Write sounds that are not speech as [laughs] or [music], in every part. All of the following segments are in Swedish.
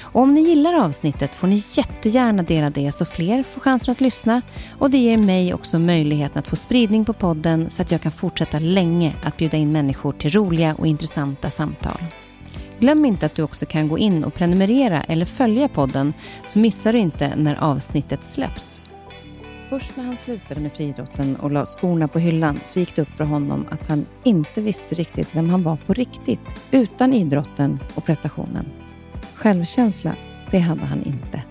Och om ni gillar avsnittet får ni jättegärna dela det så fler får chansen att lyssna och det ger mig också möjligheten att få spridning på podden så att jag kan fortsätta länge att bjuda in människor till roliga och intressanta samtal. Glöm inte att du också kan gå in och prenumerera eller följa podden så missar du inte när avsnittet släpps. Först när han slutade med friidrotten och la skorna på hyllan så gick det upp för honom att han inte visste riktigt vem han var på riktigt utan idrotten och prestationen. Självkänsla, det hade han inte.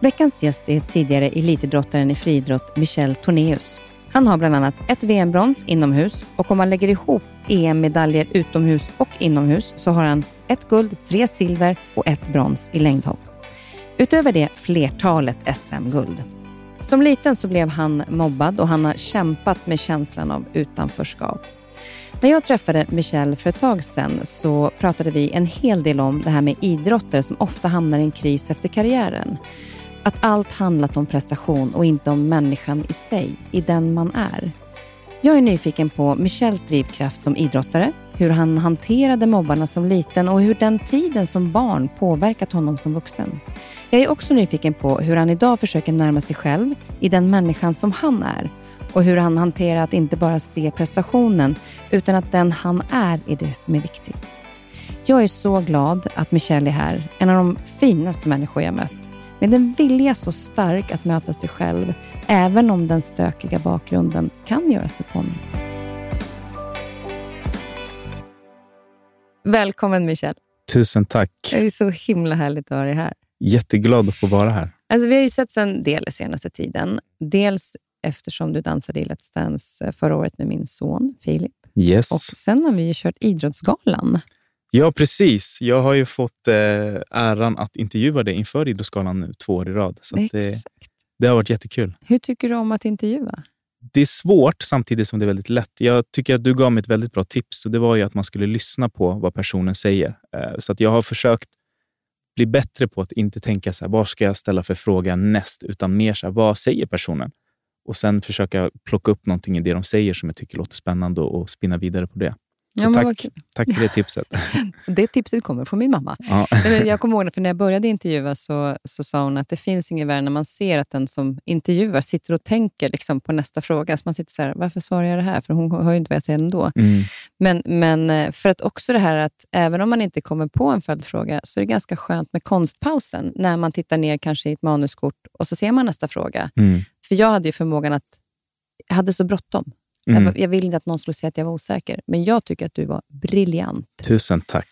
Veckans gäst är tidigare elitidrottaren i friidrott Michel Tornéus. Han har bland annat ett VM-brons inomhus och om man lägger ihop EM-medaljer utomhus och inomhus så har han ett guld, tre silver och ett brons i längdhopp. Utöver det flertalet SM-guld. Som liten så blev han mobbad och han har kämpat med känslan av utanförskap. När jag träffade Michelle för ett tag sedan så pratade vi en hel del om det här med idrottare som ofta hamnar i en kris efter karriären. Att allt handlat om prestation och inte om människan i sig, i den man är. Jag är nyfiken på Michels drivkraft som idrottare, hur han hanterade mobbarna som liten och hur den tiden som barn påverkat honom som vuxen. Jag är också nyfiken på hur han idag försöker närma sig själv i den människan som han är och hur han hanterar att inte bara se prestationen utan att den han är är det som är viktigt. Jag är så glad att Michelle är här, en av de finaste människor jag mött. Med en vilja så stark att möta sig själv, även om den stökiga bakgrunden kan göra sig påmind. Välkommen Michelle. Tusen tack. Det är så himla härligt att ha dig här. Jätteglad att få vara här. Alltså, vi har ju sett en del senaste tiden. Dels eftersom du dansade i Let's Dance eh, förra året med min son Filip. Yes. Och sen har vi ju kört Idrottsgalan. Ja, precis. Jag har ju fått eh, äran att intervjua dig inför Idrottsgalan nu två år i rad. Så det, det har varit jättekul. Hur tycker du om att intervjua? Det är svårt samtidigt som det är väldigt lätt. Jag tycker att du gav mig ett väldigt bra tips och det var ju att man skulle lyssna på vad personen säger. Eh, så att jag har försökt bli bättre på att inte tänka så här, vad ska jag ställa för fråga näst, utan mer så här, vad säger personen? Och sen försöka plocka upp någonting i det de säger som jag tycker låter spännande och spinna vidare på det. Så ja, tack, tack för det [laughs] tipset. det tipset kommer från min mamma. Ja. Jag kommer ihåg för när jag började intervjua så, så sa hon att det finns inget värre när man ser att den som intervjuar sitter och tänker liksom på nästa fråga. Så man sitter så här, varför svarar jag det här? För hon hör ju inte vad jag säger ändå. Mm. Men, men eh, för att också det här att även om man inte kommer på en följdfråga så är det ganska skönt med konstpausen när man tittar ner kanske i ett manuskort och så ser man nästa fråga. Mm. För jag hade ju förmågan att... Jag hade så bråttom. Mm. Jag, jag ville inte att någon skulle säga att jag var osäker, men jag tycker att du var briljant. Tusen tack.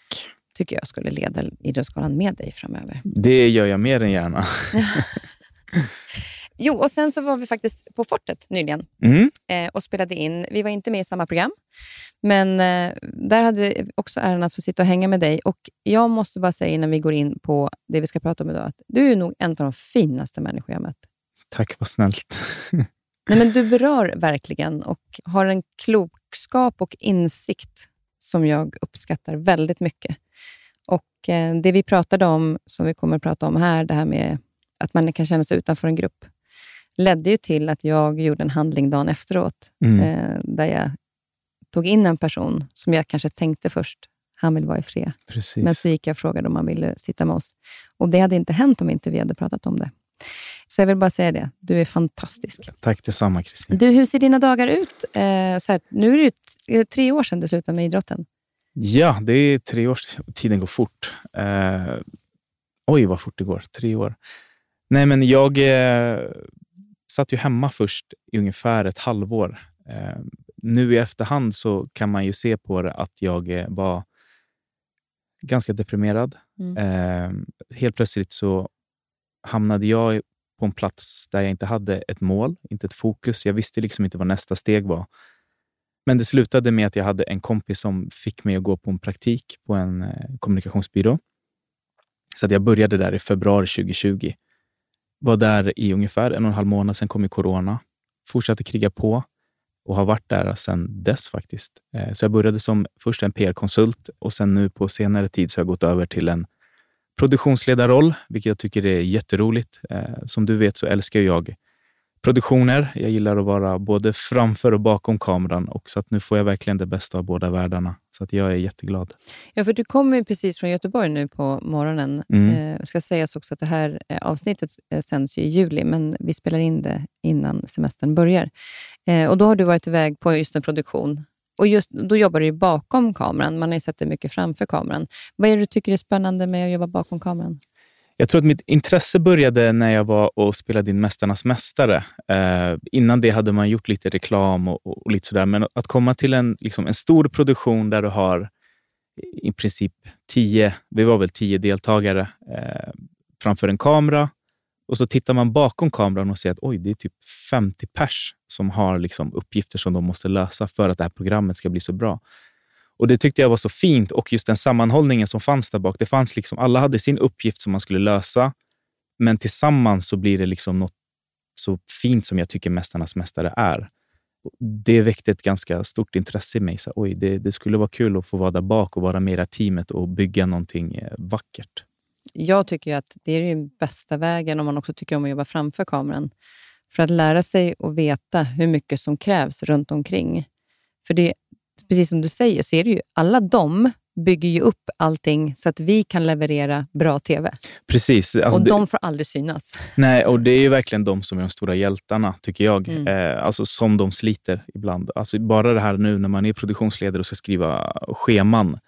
tycker jag skulle leda Idrottsgalan med dig framöver. Det gör jag mer än gärna. [laughs] jo, och sen så var vi faktiskt på Fortet nyligen mm. eh, och spelade in. Vi var inte med i samma program, men eh, där hade jag också äran att få sitta och hänga med dig. Och Jag måste bara säga innan vi går in på det vi ska prata om idag, att du är nog en av de finaste människor jag mött. Tack, vad snällt. [laughs] Nej, men du berör verkligen och har en klok klokskap och insikt som jag uppskattar väldigt mycket. Och eh, Det vi pratade om, som vi kommer att prata om här, det här med att man kan känna sig utanför en grupp, ledde ju till att jag gjorde en handling dagen efteråt, Mm. eh, där jag tog in en person som jag kanske tänkte först, han vill vara i fred. Precis. Men så gick jag och frågade om han ville sitta med oss. Och det hade inte hänt om inte vi hade pratat om det. Så jag vill bara säga det. Du är fantastisk. Tack detsamma Kristin. Du, hur ser dina dagar ut? Eh, så här, nu är det ju tre år sedan du slutade med idrotten. Ja, det är tre år. Tiden går fort. Eh, oj, vad fort det går. Tre år. Nej, men jag eh, satt ju hemma först i ungefär ett halvår. Eh, nu i efterhand så kan man ju se på det att jag eh, var ganska deprimerad. Mm. Eh, helt plötsligt så hamnade jag på en plats där jag inte hade ett mål, inte ett fokus. Jag visste liksom inte vad nästa steg var. Men det slutade med att jag hade en kompis som fick mig att gå på en praktik på en eh, kommunikationsbyrå. Så att jag började där i februari 2020. Var där i ungefär en och en halv månad, sen kom ju corona. Fortsatte kriga på och har varit där sedan dess faktiskt. Eh, så jag började som först en PR-konsult och sen nu på senare tid så har jag gått över till en produktionsledarroll, vilket jag tycker är jätteroligt. Eh, Som du vet så älskar jag produktioner. Jag gillar att vara både framför och bakom kameran och så att nu får jag verkligen det bästa av båda världarna. Så att jag är jätteglad. Ja, för du kommer precis från Göteborg nu på morgonen. Mm. Eh, ska sägas också att det här eh, avsnittet eh, sänds i juli, men vi spelar in det innan semestern börjar. Eh, och Då har du varit iväg på just en produktion. Och just, Då jobbar du ju bakom kameran. Man har ju sett dig mycket framför kameran. Vad är det du tycker är spännande med att jobba bakom kameran? Jag tror att mitt intresse började när jag var och spelade in Mästarnas mästare. Eh, innan det hade man gjort lite reklam och, och, och lite sådär. Men att komma till en, liksom en stor produktion där du har i princip tio, vi var väl tio deltagare eh, framför en kamera. Och så tittar man bakom kameran och ser att oj, det är typ 50 pers som har liksom uppgifter som de måste lösa för att det här programmet ska bli så bra. Och Det tyckte jag var så fint och just den sammanhållningen som fanns där bak. Det fanns liksom, alla hade sin uppgift som man skulle lösa, men tillsammans så blir det liksom något så fint som jag tycker Mästarnas mästare är. Det väckte ett ganska stort intresse i mig. Så, oj, det, det skulle vara kul att få vara där bak och vara med i det här teamet och bygga någonting eh, vackert. Jag tycker att det är den bästa vägen om man också tycker om att jobba framför kameran. För att lära sig och veta hur mycket som krävs runt omkring. För det är, precis som du säger, så är det ju alla de bygger ju upp allting så att vi kan leverera bra tv. Precis. Alltså och det- de får aldrig synas. Nej, och det är ju verkligen de som är de stora hjältarna, tycker jag. Mm. Eh, alltså som de sliter ibland. Alltså bara det här nu när man är produktionsledare och ska skriva scheman.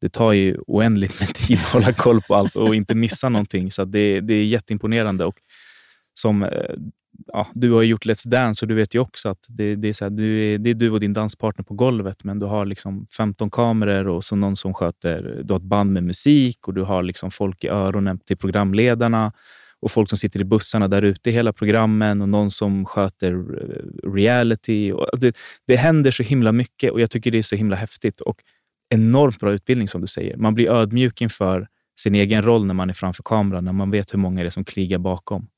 Det tar ju oändligt med tid att hålla koll på allt och inte missa någonting. Så det, det är jätteimponerande. Och som, eh, ja, du har ju gjort Let's Dance och du vet ju också att det, det, är så här, du är, det är du och din danspartner på golvet men du har liksom 15 kameror och så någon som sköter, du har ett band med musik och du har liksom folk i öronen till programledarna och folk som sitter i bussarna där ute i hela programmen och någon som sköter eh, reality. Och det, det händer så himla mycket och jag tycker det är så himla häftigt. Och enormt bra utbildning som du säger. Man blir ödmjuk inför sin egen roll när man är framför kameran, när man vet hur många det är som krigar bakom.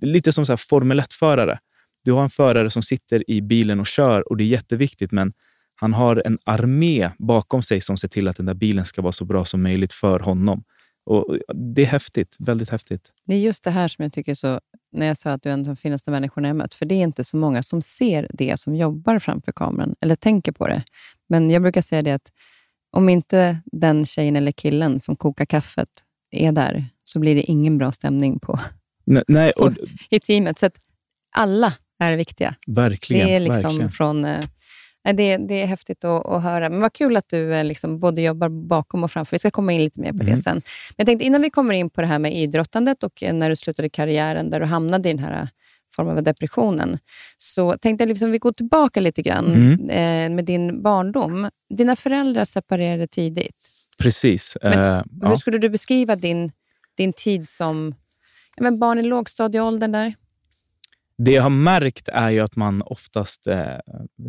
Är lite som så här Formel 1-förare. Du har en förare som sitter i bilen och kör och det är jätteviktigt, men han har en armé bakom sig som ser till att den där bilen ska vara så bra som möjligt för honom. Och Det är häftigt, väldigt häftigt. Det är just det här som jag tycker så, när jag sa att du är en av de finaste människorna jag mött. För det är inte så många som ser det som jobbar framför kameran, eller tänker på det. Men jag brukar säga det att om inte den tjejen eller killen som kokar kaffet är där, så blir det ingen bra stämning på, Nej, Nej, och, i teamet. Så att alla är viktiga. verkligen. det är liksom verkligen. från... Eh, nej, det, det är häftigt att, att höra. Men vad kul att du eh, liksom både jobbar bakom och framför. Vi ska komma in lite mer på det Mm. sen. Men jag tänkte innan vi kommer in på det här med idrottandet och eh, när du slutade karriären, där du hamnade i den här formen av depressionen, så tänkte jag liksom vi går tillbaka lite grann Mm. eh, med din barndom. Dina föräldrar separerade tidigt. Precis. Men eh, Hur ja. skulle du beskriva din, din tid som ja, men barn i lågstadieåldern? Där? Det jag har märkt är ju att man oftast, eh,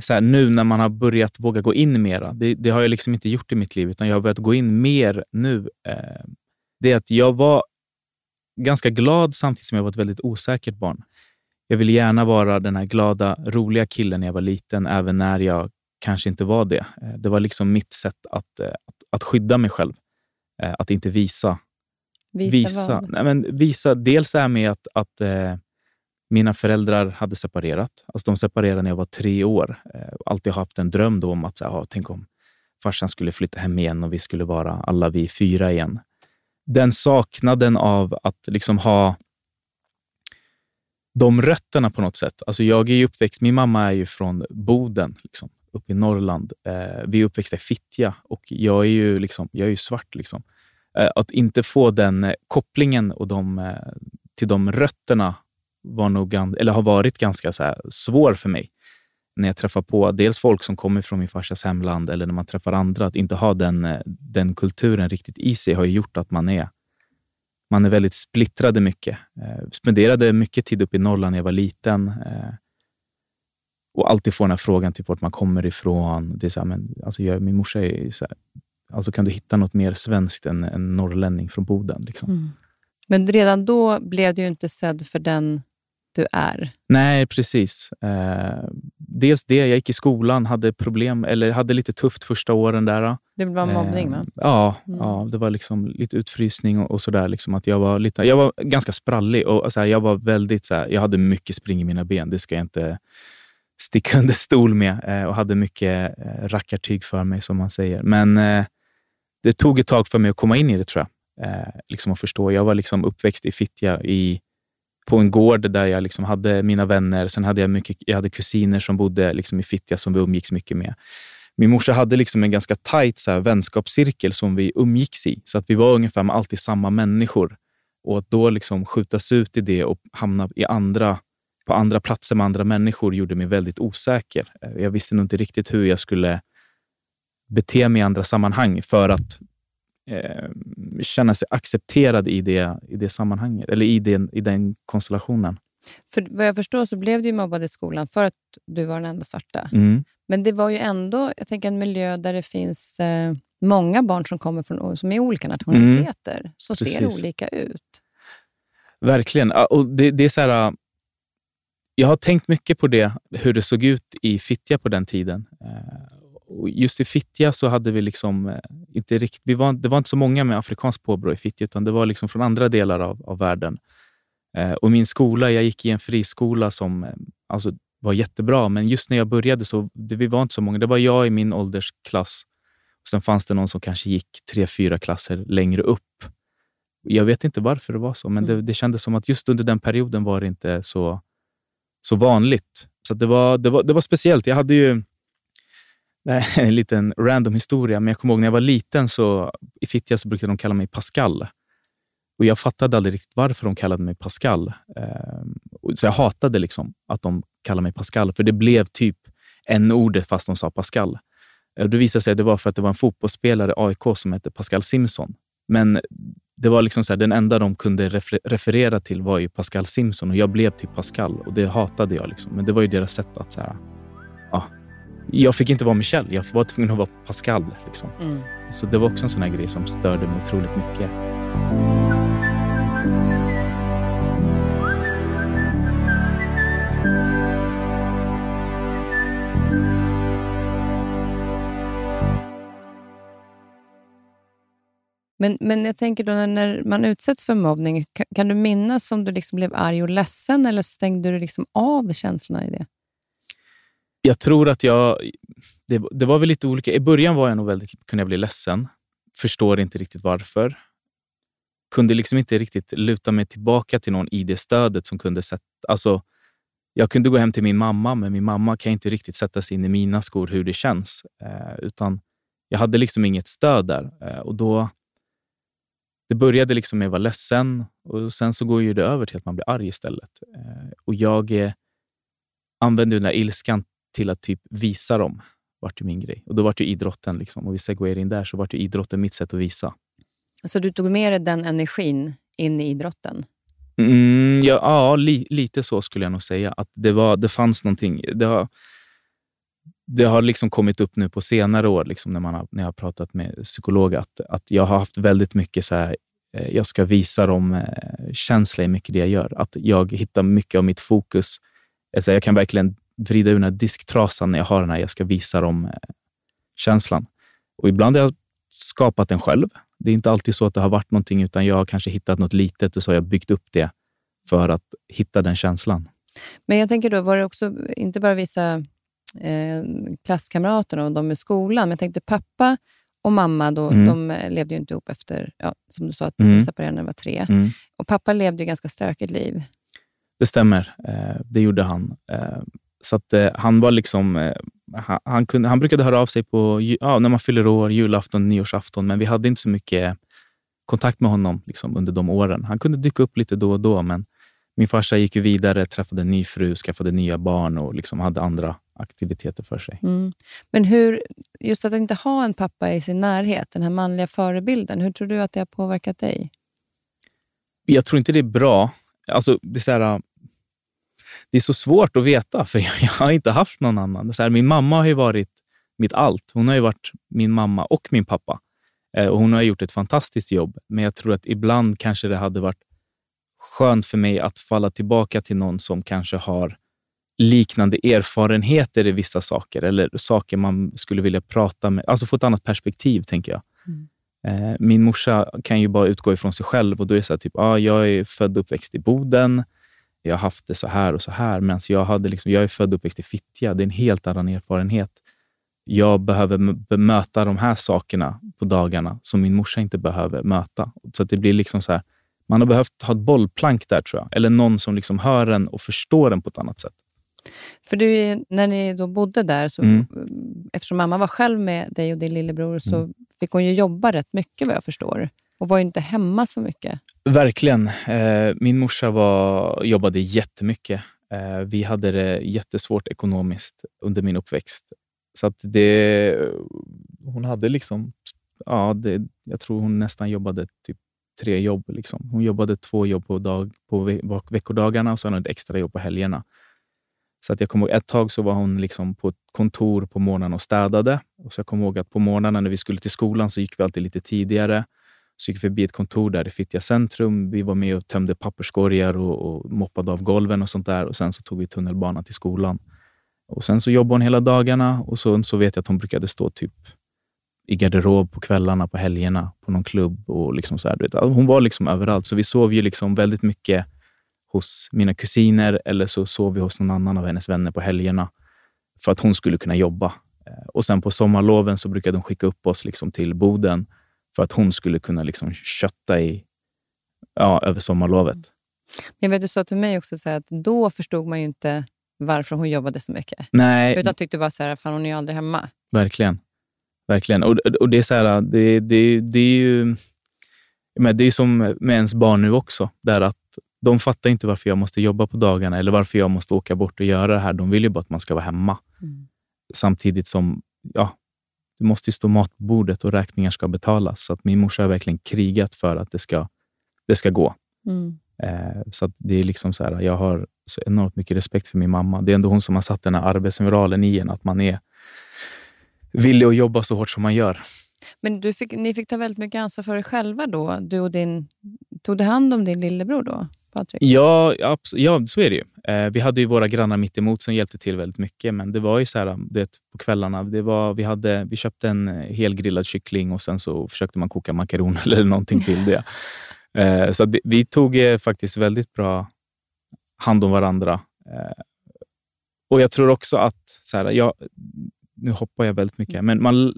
här, nu när man har börjat våga gå in mera, det, det har jag liksom inte gjort i mitt liv, utan jag har börjat gå in mer nu. Eh, det är att jag var ganska glad samtidigt som jag var ett väldigt osäkert barn. Jag ville gärna vara den här glada, roliga killen när jag var liten, även när jag kanske inte var det. Eh, det var liksom mitt sätt att, att, att skydda mig själv. Att inte visa. Visa, visa, vad? Nej, men visa dels det här med att, att eh, mina föräldrar hade separerat. Alltså de separerade när jag var tre år. Eh, alltid haft en dröm då om att så här, tänk om farsan skulle flytta hem igen och vi skulle vara alla vi fyra igen. Den saknaden av att liksom ha de rötterna på något sätt. Alltså jag är uppväxt, min mamma är ju från Boden, liksom, uppe i Norrland. Eh, vi är uppväxta i Fittja och jag är ju, liksom, jag är ju svart. Liksom. Eh, att inte få den eh, kopplingen och de, eh, till de rötterna var nog, eller har varit ganska så här, svår för mig. När jag träffar på dels folk som kommer från min farsas hemland eller när man träffar andra, att inte ha den, eh, den kulturen riktigt i sig har gjort att man är man är väldigt splittrade mycket. Eh, spenderade mycket tid uppe i Norrland när jag var liten. Eh, och alltid får den här frågan typ vart man kommer ifrån. Det är så här, men, alltså jag, min morsa är så här, alltså kan du hitta något mer svenskt än en norrlänning från Boden? Liksom. Mm. Men redan då blev du inte sedd för den du är. Nej, precis. Eh, dels det, jag gick i skolan, hade problem, eller hade lite tufft första åren där. Det var mobbning, va? Eh, ja, mm. ja, det var liksom lite utfrysning och, och sådär. Liksom jag, var jag var ganska sprallig och så här, jag var väldigt så här, jag hade mycket spring i mina ben. Det ska jag inte sticka [laughs] under stol med eh, och hade mycket eh, rackartyg för mig, som man säger. Men eh, det tog ett tag för mig att komma in i det, tror jag. Eh, liksom att förstå. Jag var liksom uppväxt i Fittja i på en gård där jag liksom hade mina vänner. Sen hade jag, mycket, jag hade kusiner som bodde liksom i Fittja som vi umgicks mycket med. Min morsa hade liksom en ganska tajt så här, vänskapscirkel som vi umgicks i. Så att vi var ungefär med alltid samma människor. Och att då liksom skjutas ut i det och hamna i andra, på andra platser med andra människor gjorde mig väldigt osäker. Jag visste nog inte riktigt hur jag skulle bete mig i andra sammanhang för att eh, känna sig accepterad i det, i det sammanhanget, eller i den, i den konstellationen. För vad jag förstår så blev du mobbad i skolan för att du var den enda svarta. Mm. Men det var ju ändå jag tänker, en miljö där det finns eh, många barn som kommer från som är olika nationaliteter, mm. som Precis. ser olika ut. Verkligen. Och det, det är så här, jag har tänkt mycket på det, hur det såg ut i Fittja på den tiden. Just i Fittja så hade vi liksom eh, inte riktigt... Vi var, det var inte så många med afrikanskt påbrå i Fittja, utan det var liksom från andra delar av, av världen. Eh, och min skola, jag gick i en friskola som eh, alltså, var jättebra, men just när jag började så det, vi var inte så många. Det var jag i min åldersklass. Och sen fanns det någon som kanske gick tre, fyra klasser längre upp. Jag vet inte varför det var så, men det, mm. det kändes som att just under den perioden var det inte så, så vanligt. Så det, var, det, var, det var speciellt. Jag hade ju [laughs] en liten random historia, men jag kommer ihåg när jag var liten så i Fittja så brukade de kalla mig Pascal. Och Jag fattade aldrig riktigt varför de kallade mig Pascal. Ehm, så jag hatade liksom att de kallade mig Pascal, för det blev typ en ordet fast de sa Pascal. Det visade sig att det var för att det var en fotbollsspelare i AIK som hette Pascal Simpson. Men det var liksom så här, den enda de kunde refer referera till var ju Pascal Simpson. och jag blev typ Pascal och det hatade jag. Liksom. Men det var ju deras sätt att så här, jag fick inte vara Michelle, jag var tvungen att vara Pascal. Liksom. Mm. Så det var också en sån här grej som störde mig otroligt mycket. Men, men jag tänker då när man utsätts för mobbning, kan, kan du minnas om du liksom blev arg och ledsen eller stängde du liksom av känslorna i det? Jag tror att jag... Det, det, var väl lite olika. I början var jag nog väldigt, kunde jag bli ledsen. Förstår inte riktigt varför. Kunde liksom inte riktigt luta mig tillbaka till någon i det stödet som kunde sätta... Alltså, jag kunde gå hem till min mamma, men min mamma kan inte riktigt sätta sig in i mina skor hur det känns. Eh, utan Jag hade liksom inget stöd där. Eh, och då, det började liksom med att vara ledsen och sen så går ju det över till att man blir arg istället. Eh, och Jag eh, använde den där ilskan till att typ visa dem vart ju min grej. Och då var det idrotten, liksom. och vi segwayar in där, så var det idrotten mitt sätt att visa. Så du tog med dig den energin in i idrotten? Mm, ja, ja li, lite så skulle jag nog säga. Att det, var, det fanns någonting. Det har, det har liksom kommit upp nu på senare år, liksom när, man har, när jag har pratat med psykologer, att, att jag har haft väldigt mycket så här, eh, jag ska visa dem eh, känsla i mycket det jag gör. Att jag hittar mycket av mitt fokus. Alltså jag kan verkligen vrida ur den här disktrasan när jag har den här, jag ska visa dem eh, känslan. Och ibland har jag skapat den själv. Det är inte alltid så att det har varit någonting, utan jag har kanske hittat något litet och så har jag byggt upp det för att hitta den känslan. Men jag tänker då, var det också inte bara vissa eh, klasskamraterna och de i skolan, men jag tänkte pappa och mamma då, mm. de levde ju inte ihop efter, ja, som du sa, att mm. de separerade när de var tre. Mm. Och pappa levde ju ganska stökigt liv. Det stämmer. Eh, det gjorde han. Eh, så att, eh, han var liksom... Han, kunde, han brukade höra av sig på, ja, när man fyller år, julafton, nyårsafton, men vi hade inte så mycket kontakt med honom liksom, under de åren. Han kunde dyka upp lite då och då, men min farsa gick vidare, träffade en ny fru, skaffade nya barn och liksom hade andra aktiviteter för sig. Mm. Men hur, just att inte ha en pappa i sin närhet, den här manliga förebilden, hur tror du att det har påverkat dig? Jag tror inte det är bra. Alltså, det, är så här, det är så svårt att veta, för jag, har inte haft någon annan. Är här, min mamma har ju varit mitt allt. Hon har ju varit min mamma och min pappa. Eh, och Hon har gjort ett fantastiskt jobb, men jag tror att ibland kanske det hade varit skönt för mig att falla tillbaka till någon som kanske har liknande erfarenheter i vissa saker eller saker man skulle vilja prata med. Alltså få ett annat perspektiv, tänker jag. Mm. Eh, min morsa kan ju bara utgå ifrån sig själv och då är det så här, typ, ah, jag är född och uppväxt i Boden. Jag har haft det så här och så här. Medan jag, hade liksom, jag är född och uppväxt i Fittja. Det är en helt annan erfarenhet. Jag behöver bemöta de här sakerna på dagarna som min morsa inte behöver möta. Så det blir liksom så här, man har behövt ha ett bollplank där, tror jag. Eller någon som liksom hör en och förstår en på ett annat sätt. För du, när ni då bodde där, så, mm. eftersom mamma var själv med dig och din lillebror, så mm. fick hon ju jobba rätt mycket vad jag förstår. Och var ju inte hemma så mycket. Verkligen. Eh, min morsa var, jobbade jättemycket. Eh, vi hade det jättesvårt ekonomiskt under min uppväxt. Så att det, hon hade liksom... Ja, det, jag tror hon nästan jobbade typ tre jobb. Liksom. Hon jobbade två jobb på, dag, på veckodagarna och så hade hon ett extra jobb på helgerna. Så att jag kommer ihåg, ett tag så var hon liksom på ett kontor på morgonen och städade. Och så jag kommer ihåg att på morgnarna när vi skulle till skolan så gick vi alltid lite tidigare. Så gick vi förbi ett kontor där i Fittja centrum. Vi var med och tömde papperskorgar och, och moppade av golven och sånt där. Och Sen så tog vi tunnelbanan till skolan. Och Sen så jobbade hon hela dagarna och så, så vet jag att hon brukade stå typ i garderob på kvällarna, på helgerna, på någon klubb. och liksom så här, alltså, Hon var liksom överallt, så vi sov ju liksom väldigt mycket hos mina kusiner eller så sov vi hos någon annan av hennes vänner på helgerna för att hon skulle kunna jobba. Eh, och sen på sommarloven så brukade hon skicka upp oss liksom till Boden för att hon skulle kunna liksom kötta i, ja, över sommarlovet. Jag vet, du sa till mig också så att då förstod man ju inte varför hon jobbade så mycket. Nej. Utan tyckte bara så här, fan hon är ju aldrig hemma. Verkligen. Verkligen. Och, och det är så här, det, det, det är ju det är som med ens barn nu också. Där att de fattar inte varför jag måste jobba på dagarna eller varför jag måste åka bort och göra det här. De vill ju bara att man ska vara hemma. Mm. Samtidigt som ja, det måste stå mat på bordet och räkningar ska betalas. Så att min morsa har verkligen krigat för att det ska, det ska gå. Mm. Eh, så det är liksom så här, jag har så enormt mycket respekt för min mamma. Det är ändå hon som har satt den här arbetsmoralen i en, att man är villig att jobba så hårt som man gör. Men fick, ni fick ta väldigt mycket ansvar för er själva då? Du och din, tog du hand om din lillebror då? Patrik? Ja, ja, så är det ju. Eh, vi hade ju våra grannar mitt emot som hjälpte till väldigt mycket. Men det var ju så här, um, det, på kvällarna, det var, vi, hade, vi köpte en eh, helgrillad kyckling och sen så försökte man koka makaroner [laughs] eller någonting till det. eh, så vi, vi, tog eh, faktiskt väldigt bra hand om varandra. Eh, och jag tror också att, så här, jag, nu hoppar jag väldigt mycket, men man,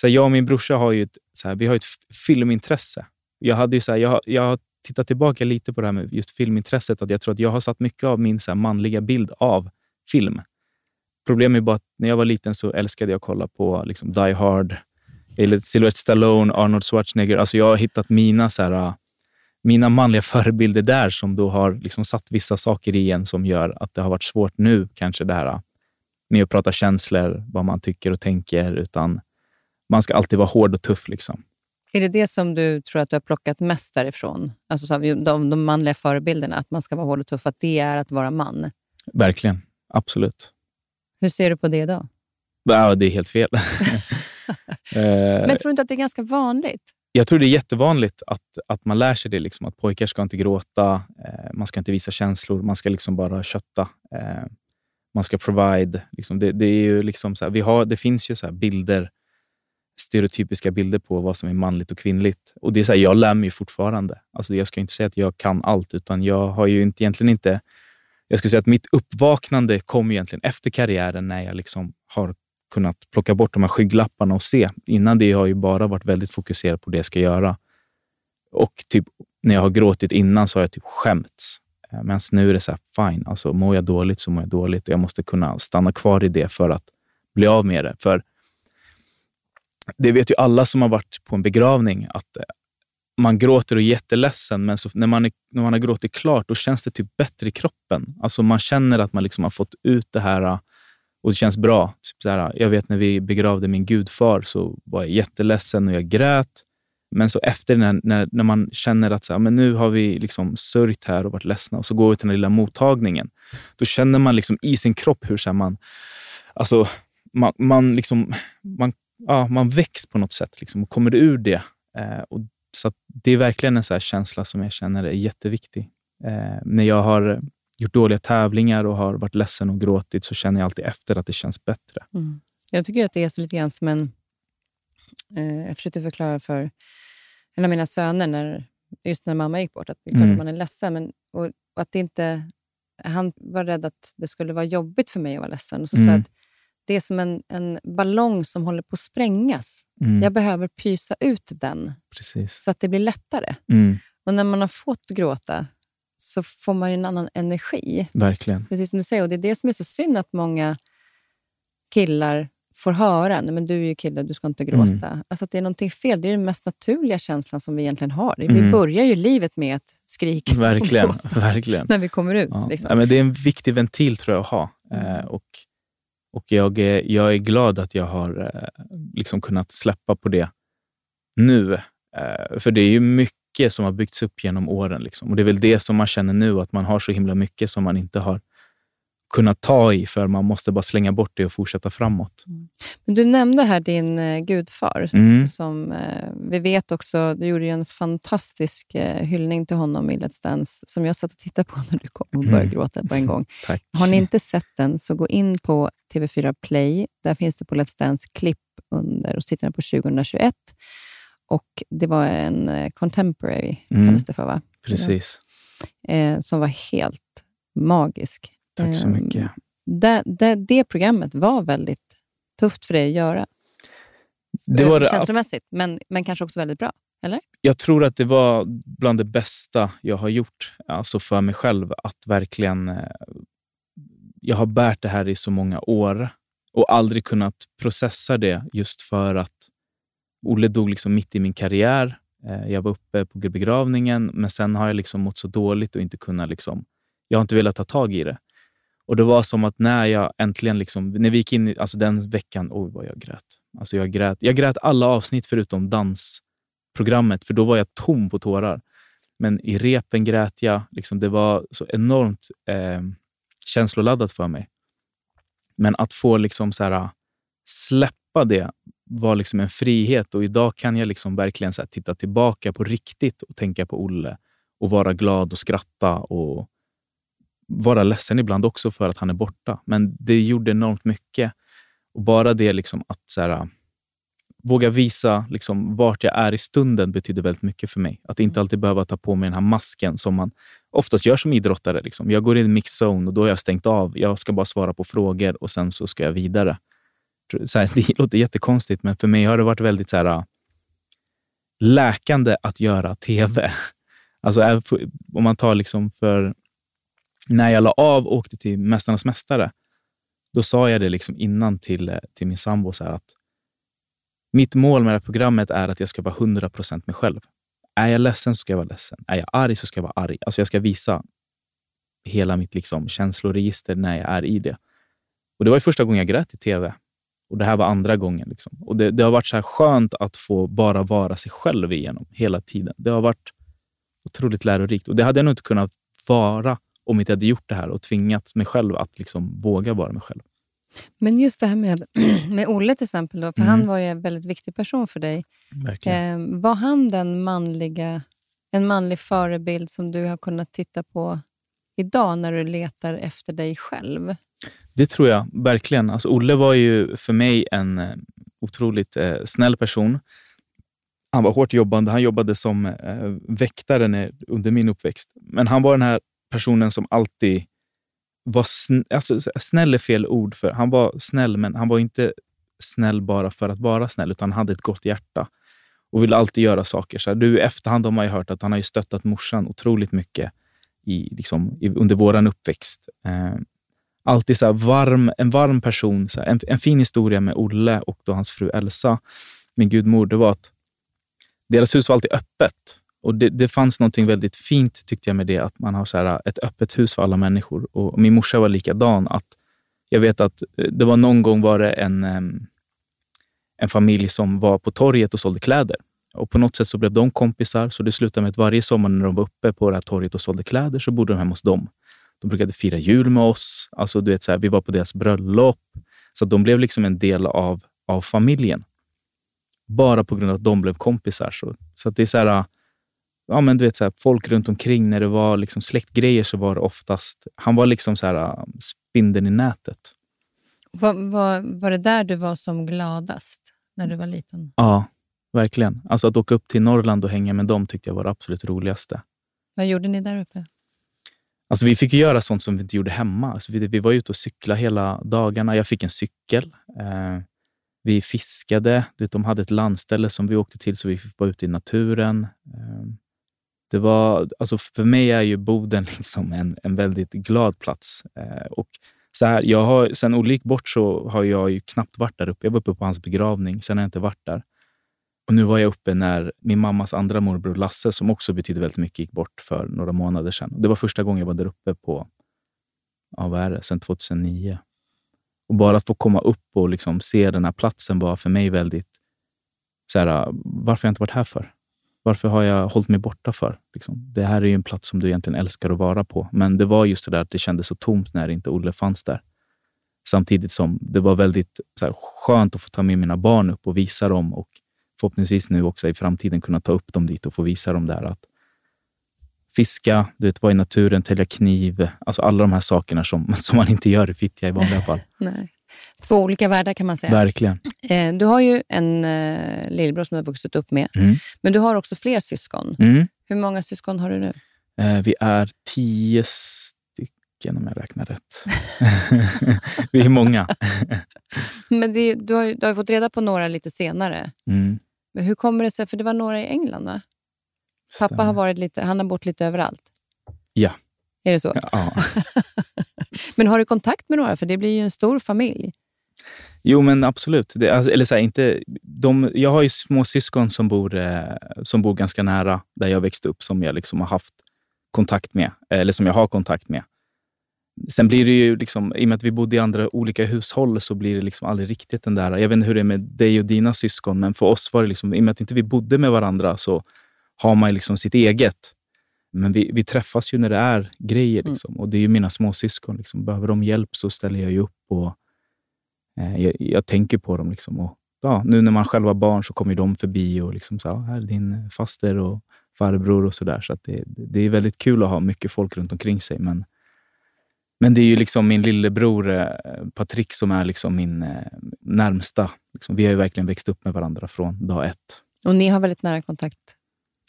så här, jag och min brorsa har ju ett, så här, vi har ett filmintresse. Jag, hade ju så här, jag, jag har Titta tillbaka lite på det här med just filmintresset. Att jag tror att jag har satt mycket av min så här, manliga bild av film. Problemet är bara att när jag var liten så älskade jag att kolla på liksom, Die Hard, eller Sylvester Stallone, Arnold Schwarzenegger. Alltså jag har hittat mina, så här, mina manliga förebilder där som då har liksom satt vissa saker i en som gör att det har varit svårt nu, kanske det här med att prata känslor, vad man tycker och tänker. Utan man ska alltid vara hård och tuff. Liksom. Är det det som du tror att du har plockat mest därifrån? Alltså de, de manliga förebilderna, att man ska vara hård och tuff, att det är att vara man? Verkligen. Absolut. Hur ser du på det idag? Ja, det är helt fel. [laughs] [laughs] Men tror du inte att det är ganska vanligt? Jag tror det är jättevanligt att, att man lär sig det. Liksom, att pojkar ska inte gråta, eh, man ska inte visa känslor, man ska liksom bara kötta. Eh, man ska provide. Liksom, det, det, är ju liksom så här, vi har, det finns ju så bilder, stereotypiska bilder på vad som är manligt och kvinnligt. Och det är så här, Jag lär mig fortfarande. Alltså, jag ska inte säga att jag kan allt, utan jag har ju inte, egentligen inte... Jag skulle säga att mitt uppvaknande kom egentligen efter karriären när jag liksom har kunnat plocka bort de här skygglapparna och se. Innan det har jag bara varit väldigt fokuserad på det jag ska göra. Och typ när jag har gråtit innan så har jag typ skämts. Men Medan nu är det så här, fine, alltså mår jag dåligt så mår jag dåligt och jag måste kunna stanna kvar i det för att bli av med det. För det vet ju alla som har varit på en begravning att eh, man gråter och är jätteledsen, men så, när, man är, när man har gråtit klart då känns det typ bättre i kroppen. Alltså man känner att man liksom har fått ut det här eh, och det känns bra. Typ så här, eh, jag vet när vi begravde min gudfar så var jag jätteledsen och jag grät. Men så efter när, när, när man känner att så här, men nu har vi liksom sörjt här och varit ledsna och så går vi till den lilla mottagningen. Då känner man liksom i sin kropp hur så här, man, alltså, man, man, liksom, man, ja, man väcks på något sätt liksom, och kommer ur det. Eh, och, så Det är verkligen en så känsla som jag känner är jätteviktig. Eh, när jag har gjort dåliga tävlingar och har varit ledsen och gråtit så känner jag alltid efter att det känns bättre. Mm. Jag tycker att det är så lite grann som en... Eh, jag försökte förklara för en av mina söner, när, just när mamma gick bort, att det är klart mm. att man är ledsen. Men, och, och, att det inte, han var rädd att det skulle vara jobbigt för mig att vara ledsen. Och så mm. att det är som en, en ballong som håller på att sprängas. Mm. Jag behöver pysa ut den Precis. så att det blir lättare. Mm. Och när man har fått gråta så får man en annan energi. Verkligen. Precis som du säger. Och det är det som är så synd att många killar får höra Nej, men du är ju kille, du ska inte gråta. Mm. Alltså att det är någonting fel. Det är den mest naturliga känslan som vi egentligen har. Vi mm. börjar ju livet med att skrika verkligen, och gråta verkligen. [laughs] när vi kommer ut. Ja. Liksom. Ja, men det är en viktig ventil tror jag att ha. Mm. Eh, och och jag, är, jag är glad att jag har eh, liksom kunnat släppa på det nu. Eh, för det är ju mycket som har byggts upp genom åren. Liksom. Och Det är väl det som man känner nu, att man har så himla mycket som man inte har kunnat ta i, för man måste bara slänga bort det och fortsätta framåt. Mm. Men du nämnde här din eh, gudfar. Mm. Som, eh, vi vet också, du gjorde en fantastisk eh, hyllning till honom i Let's Dance, som jag satt och tittade på [laughs] när du kom och började mm. gråta på en gång. [laughs] Har ni inte sett den, så gå in på TV4 Play. Där finns det på Let's Dance klipp under, och sitter på 2021. Och Det var en contemporary, mm. kallas det för, va? Precis. Som var helt magisk. Tack så mycket. Ehm, det, det, det, programmet var väldigt tufft för dig att göra. Det var Känslomässigt, men, men kanske också väldigt bra. Eller? Jag tror att det var bland det bästa jag har gjort alltså för mig själv. Att verkligen... Eh, jag har bärt det här i så många år och aldrig kunnat processa det just för att Olle dog liksom mitt i min karriär. Eh, jag var uppe på begravningen, men sen har jag liksom mått så dåligt och inte kunnat... Liksom, jag har inte velat ta tag i det. Och Det var som att när jag äntligen, liksom, när vi gick in i alltså den veckan, oj vad jag grät. Alltså jag grät. Jag grät alla avsnitt förutom dansprogrammet, för då var jag tom på tårar. Men i repen grät jag. Liksom, det var så enormt eh, känsloladdat för mig. Men att få liksom så här, släppa det var liksom en frihet och idag kan jag liksom verkligen så titta tillbaka på riktigt och tänka på Olle och vara glad och skratta och vara ledsen ibland också för att han är borta. Men det gjorde enormt mycket. Och bara det liksom att så här, våga visa liksom vart jag är i stunden betyder väldigt mycket för mig. Att inte alltid behöva ta på mig den här masken som man oftast gör som idrottare. Liksom. Jag går in i mixzone och då har jag stängt av. Jag ska bara svara på frågor och sen så ska jag vidare. Så här, [laughs] det låter jättekonstigt, men för mig har det varit väldigt så här, läkande att göra tv. Alltså, om man tar liksom för när jag la av och åkte till Mästarnas mästare, då sa jag det liksom innan till, eh, till min sambo så att mitt mål med det här programmet är att jag ska vara 100 procent mig själv. Är jag ledsen så ska jag vara ledsen. Är jag arg så ska jag vara arg. Alltså jag ska visa hela mitt liksom känsloregister när jag är i det. Och Det var första gången jag grät i tv. Och Det här var andra gången. Liksom. Och det, det, har varit så här skönt att få bara vara sig själv igenom hela tiden. Det har varit otroligt lärorikt. Och Det hade jag nog inte kunnat vara om inte jag hade gjort det här och tvingat mig själv att liksom våga vara mig själv. Men just det här med, [clears throat] med Olle till exempel, då, för mm. han var ju en väldigt viktig person för dig. Eh, var han den manliga, en manlig förebild som du har kunnat titta på idag när du letar efter dig själv? Det tror jag verkligen. Alltså, Olle var ju för mig en eh, otroligt eh, snäll person. Han var hårt jobbande. Han jobbade som eh, väktare när, under min uppväxt. Men han var den här personen som alltid var snäll. Alltså, snäll är fel ord. för Han var snäll, men han var inte snäll bara för att vara snäll, utan han hade ett gott hjärta och ville alltid göra saker. Så här, du, I efterhand har man ju hört att han har ju stöttat morsan otroligt mycket i, liksom, i, under vår uppväxt. Eh, alltid så varm, en varm person. Så här, en, en, fin historia med Olle och då hans fru Elsa, min gudmor, det var att deras hus var alltid öppet. Och det, det fanns något väldigt fint tyckte jag med det, att man har så här, äh, ett öppet hus för alla människor. Och min morsa var likadan. Att jag vet att äh, det var någon gång var det en, ehm, en familj som var på torget och sålde kläder. Och På något sätt så blev de kompisar, så det slutade med att varje sommar när de var uppe på det här torget och sålde kläder så bodde de hemma hos dem. De brukade fira jul med oss. Alltså, du vet, så här, vi var på deras bröllop. Så de blev liksom en del av, av familjen. Bara på grund av att de blev kompisar. Så, så det är så här, äh, ja, men du vet, så här, folk runt omkring, när det var liksom släktgrejer så var det oftast... Han var liksom så här, spindeln i nätet. Var, var, var det där du var som gladast när du var liten? Ja, verkligen. Alltså att åka upp till Norrland och hänga med dem tyckte jag var det absolut roligaste. Vad gjorde ni där uppe? Alltså vi fick göra sånt som vi inte gjorde hemma. Alltså vi, vi var ute och cyklade hela dagarna. Jag fick en cykel. Eh, vi fiskade. Du vet, de hade ett landställe som vi åkte till så vi fick vara ute i naturen. Eh, det var, alltså för mig är ju Boden [laughs] liksom en, en väldigt glad plats. Eh, och så här, jag har, sen Olle gick bort så har jag ju knappt varit där uppe. Jag var uppe på hans begravning, sen har jag inte varit där. Och nu var jag uppe när min mammas andra morbror Lasse, som också betyder väldigt mycket, gick bort för några månader sedan. Det var första gången jag var där uppe på, ja, vad är det, sen 2009. Och bara att få komma upp och liksom se den här platsen var för mig väldigt... Så här, ah, varför har jag inte varit här för? Varför har jag hållit mig borta för? Liksom, det här är ju en plats som du egentligen älskar att vara på. Men det var just det där att det kändes så tomt när inte Olle fanns där. Samtidigt som det var väldigt så här, skönt att få ta med mina barn upp och visa dem och förhoppningsvis nu också i framtiden kunna ta upp dem dit och få visa dem där att fiska, du vet, vara i naturen, tälja kniv. Alltså alla de här sakerna som, [laughs] som man inte gör i Fittja i vanliga fall. [laughs] Nej. Två olika världar kan man säga. Verkligen. Eh, du har ju en eh, lillebror som du har vuxit upp med, mm. men du har också fler syskon. Mm. Hur många syskon har du nu? Eh, vi är tio stycken om jag räknar rätt. [laughs] vi är många. men det, du, har, du har fått reda på några lite senare. Mm. Men hur kommer det sig? För det var några i England, va? Pappa har, varit lite, han har bott lite överallt. Ja. Är det så? Ja. [laughs] men har du kontakt med några? För det blir ju en stor familj. Jo, men absolut. Det, alltså, eller så här, inte, de, jag har ju små syskon som bor, eh, som bor ganska nära där jag växte upp, som jag liksom har haft kontakt med, eller som jag har kontakt med. Sen blir det ju, liksom, i och med att vi bodde i andra olika hushåll, så blir det liksom aldrig riktigt den där... Jag vet inte hur det är med dig och dina syskon, men för oss var det liksom, i och med att inte vi bodde med varandra så har man liksom sitt eget. Men vi, vi träffas ju när det är grejer. Mm. Liksom. Mm. Och det är ju mina småsyskon. Liksom. Behöver de hjälp så ställer jag upp. Och, jag, jag, tänker på dem. Liksom. Och, ja, nu när man själv har barn så kommer de förbi och liksom så, här är din faster och farbror och sådär. Så, så det, det är väldigt kul att ha mycket folk runt omkring sig. Men men det är ju liksom min lillebror eh, Patrik som är liksom min eh, närmsta. Liksom, vi har ju verkligen växt upp med varandra från dag ett. Och ni har väldigt nära kontakt?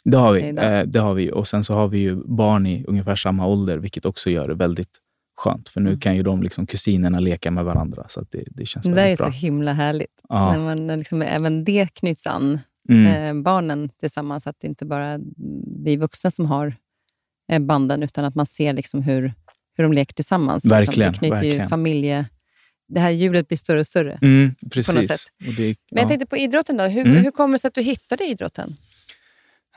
Det har vi. Eh, det har vi. Och sen så har vi ju barn i ungefär samma ålder, vilket också gör det väldigt skönt. För nu mm. kan ju de liksom, kusinerna leka med varandra. Så det, det känns det bra. Det är så himla härligt. Ja. När man liksom, även det knyts an, mm. eh, barnen tillsammans. Att det inte bara vi vuxna som har eh, banden, utan att man ser liksom hur hur de leker tillsammans. Liksom. Verkligen. Det knyter verkligen. ju familje... Det här hjulet blir större och större. Mm, precis. På något sätt. Det, ja. Men jag tänkte på idrotten. då. Hur, mm. hur kommer det sig att du hittade idrotten?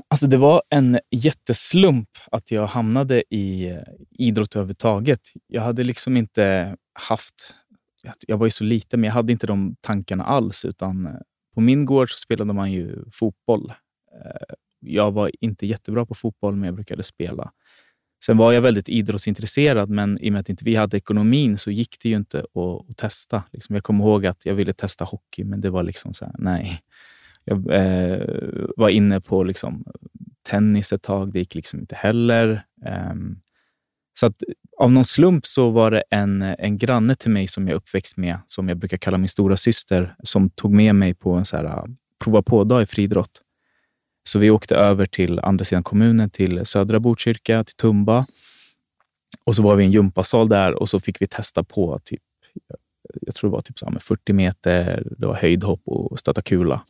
Alltså det var en jätteslump att jag hamnade i eh, idrott överhuvudtaget. Jag hade liksom inte haft... Jag var ju så liten, men jag hade inte de tankarna alls. Utan eh, på min gård så spelade man ju fotboll. Eh, jag var inte jättebra på fotboll, men jag brukade spela. Sen var jag väldigt idrottsintresserad, men i och med att inte vi hade ekonomin så gick det ju inte att, att testa. Liksom jag kommer ihåg att jag ville testa hockey, men det var liksom så här, nej. Jag eh, var inne på liksom tennis ett tag, det gick liksom inte heller. Eh, Så att av någon slump så var det en, en granne till mig som jag uppväxt med, som jag brukar kalla min stora syster, som tog med mig på en så här, ah, prova på-dag i friidrott. Så vi åkte över till andra sidan kommunen, till södra Botkyrka, till Tumba. Och så var vi i en gympasal där och så fick vi testa på typ, jag tror det var typ så här 40 meter, det var höjdhopp och stöta kula.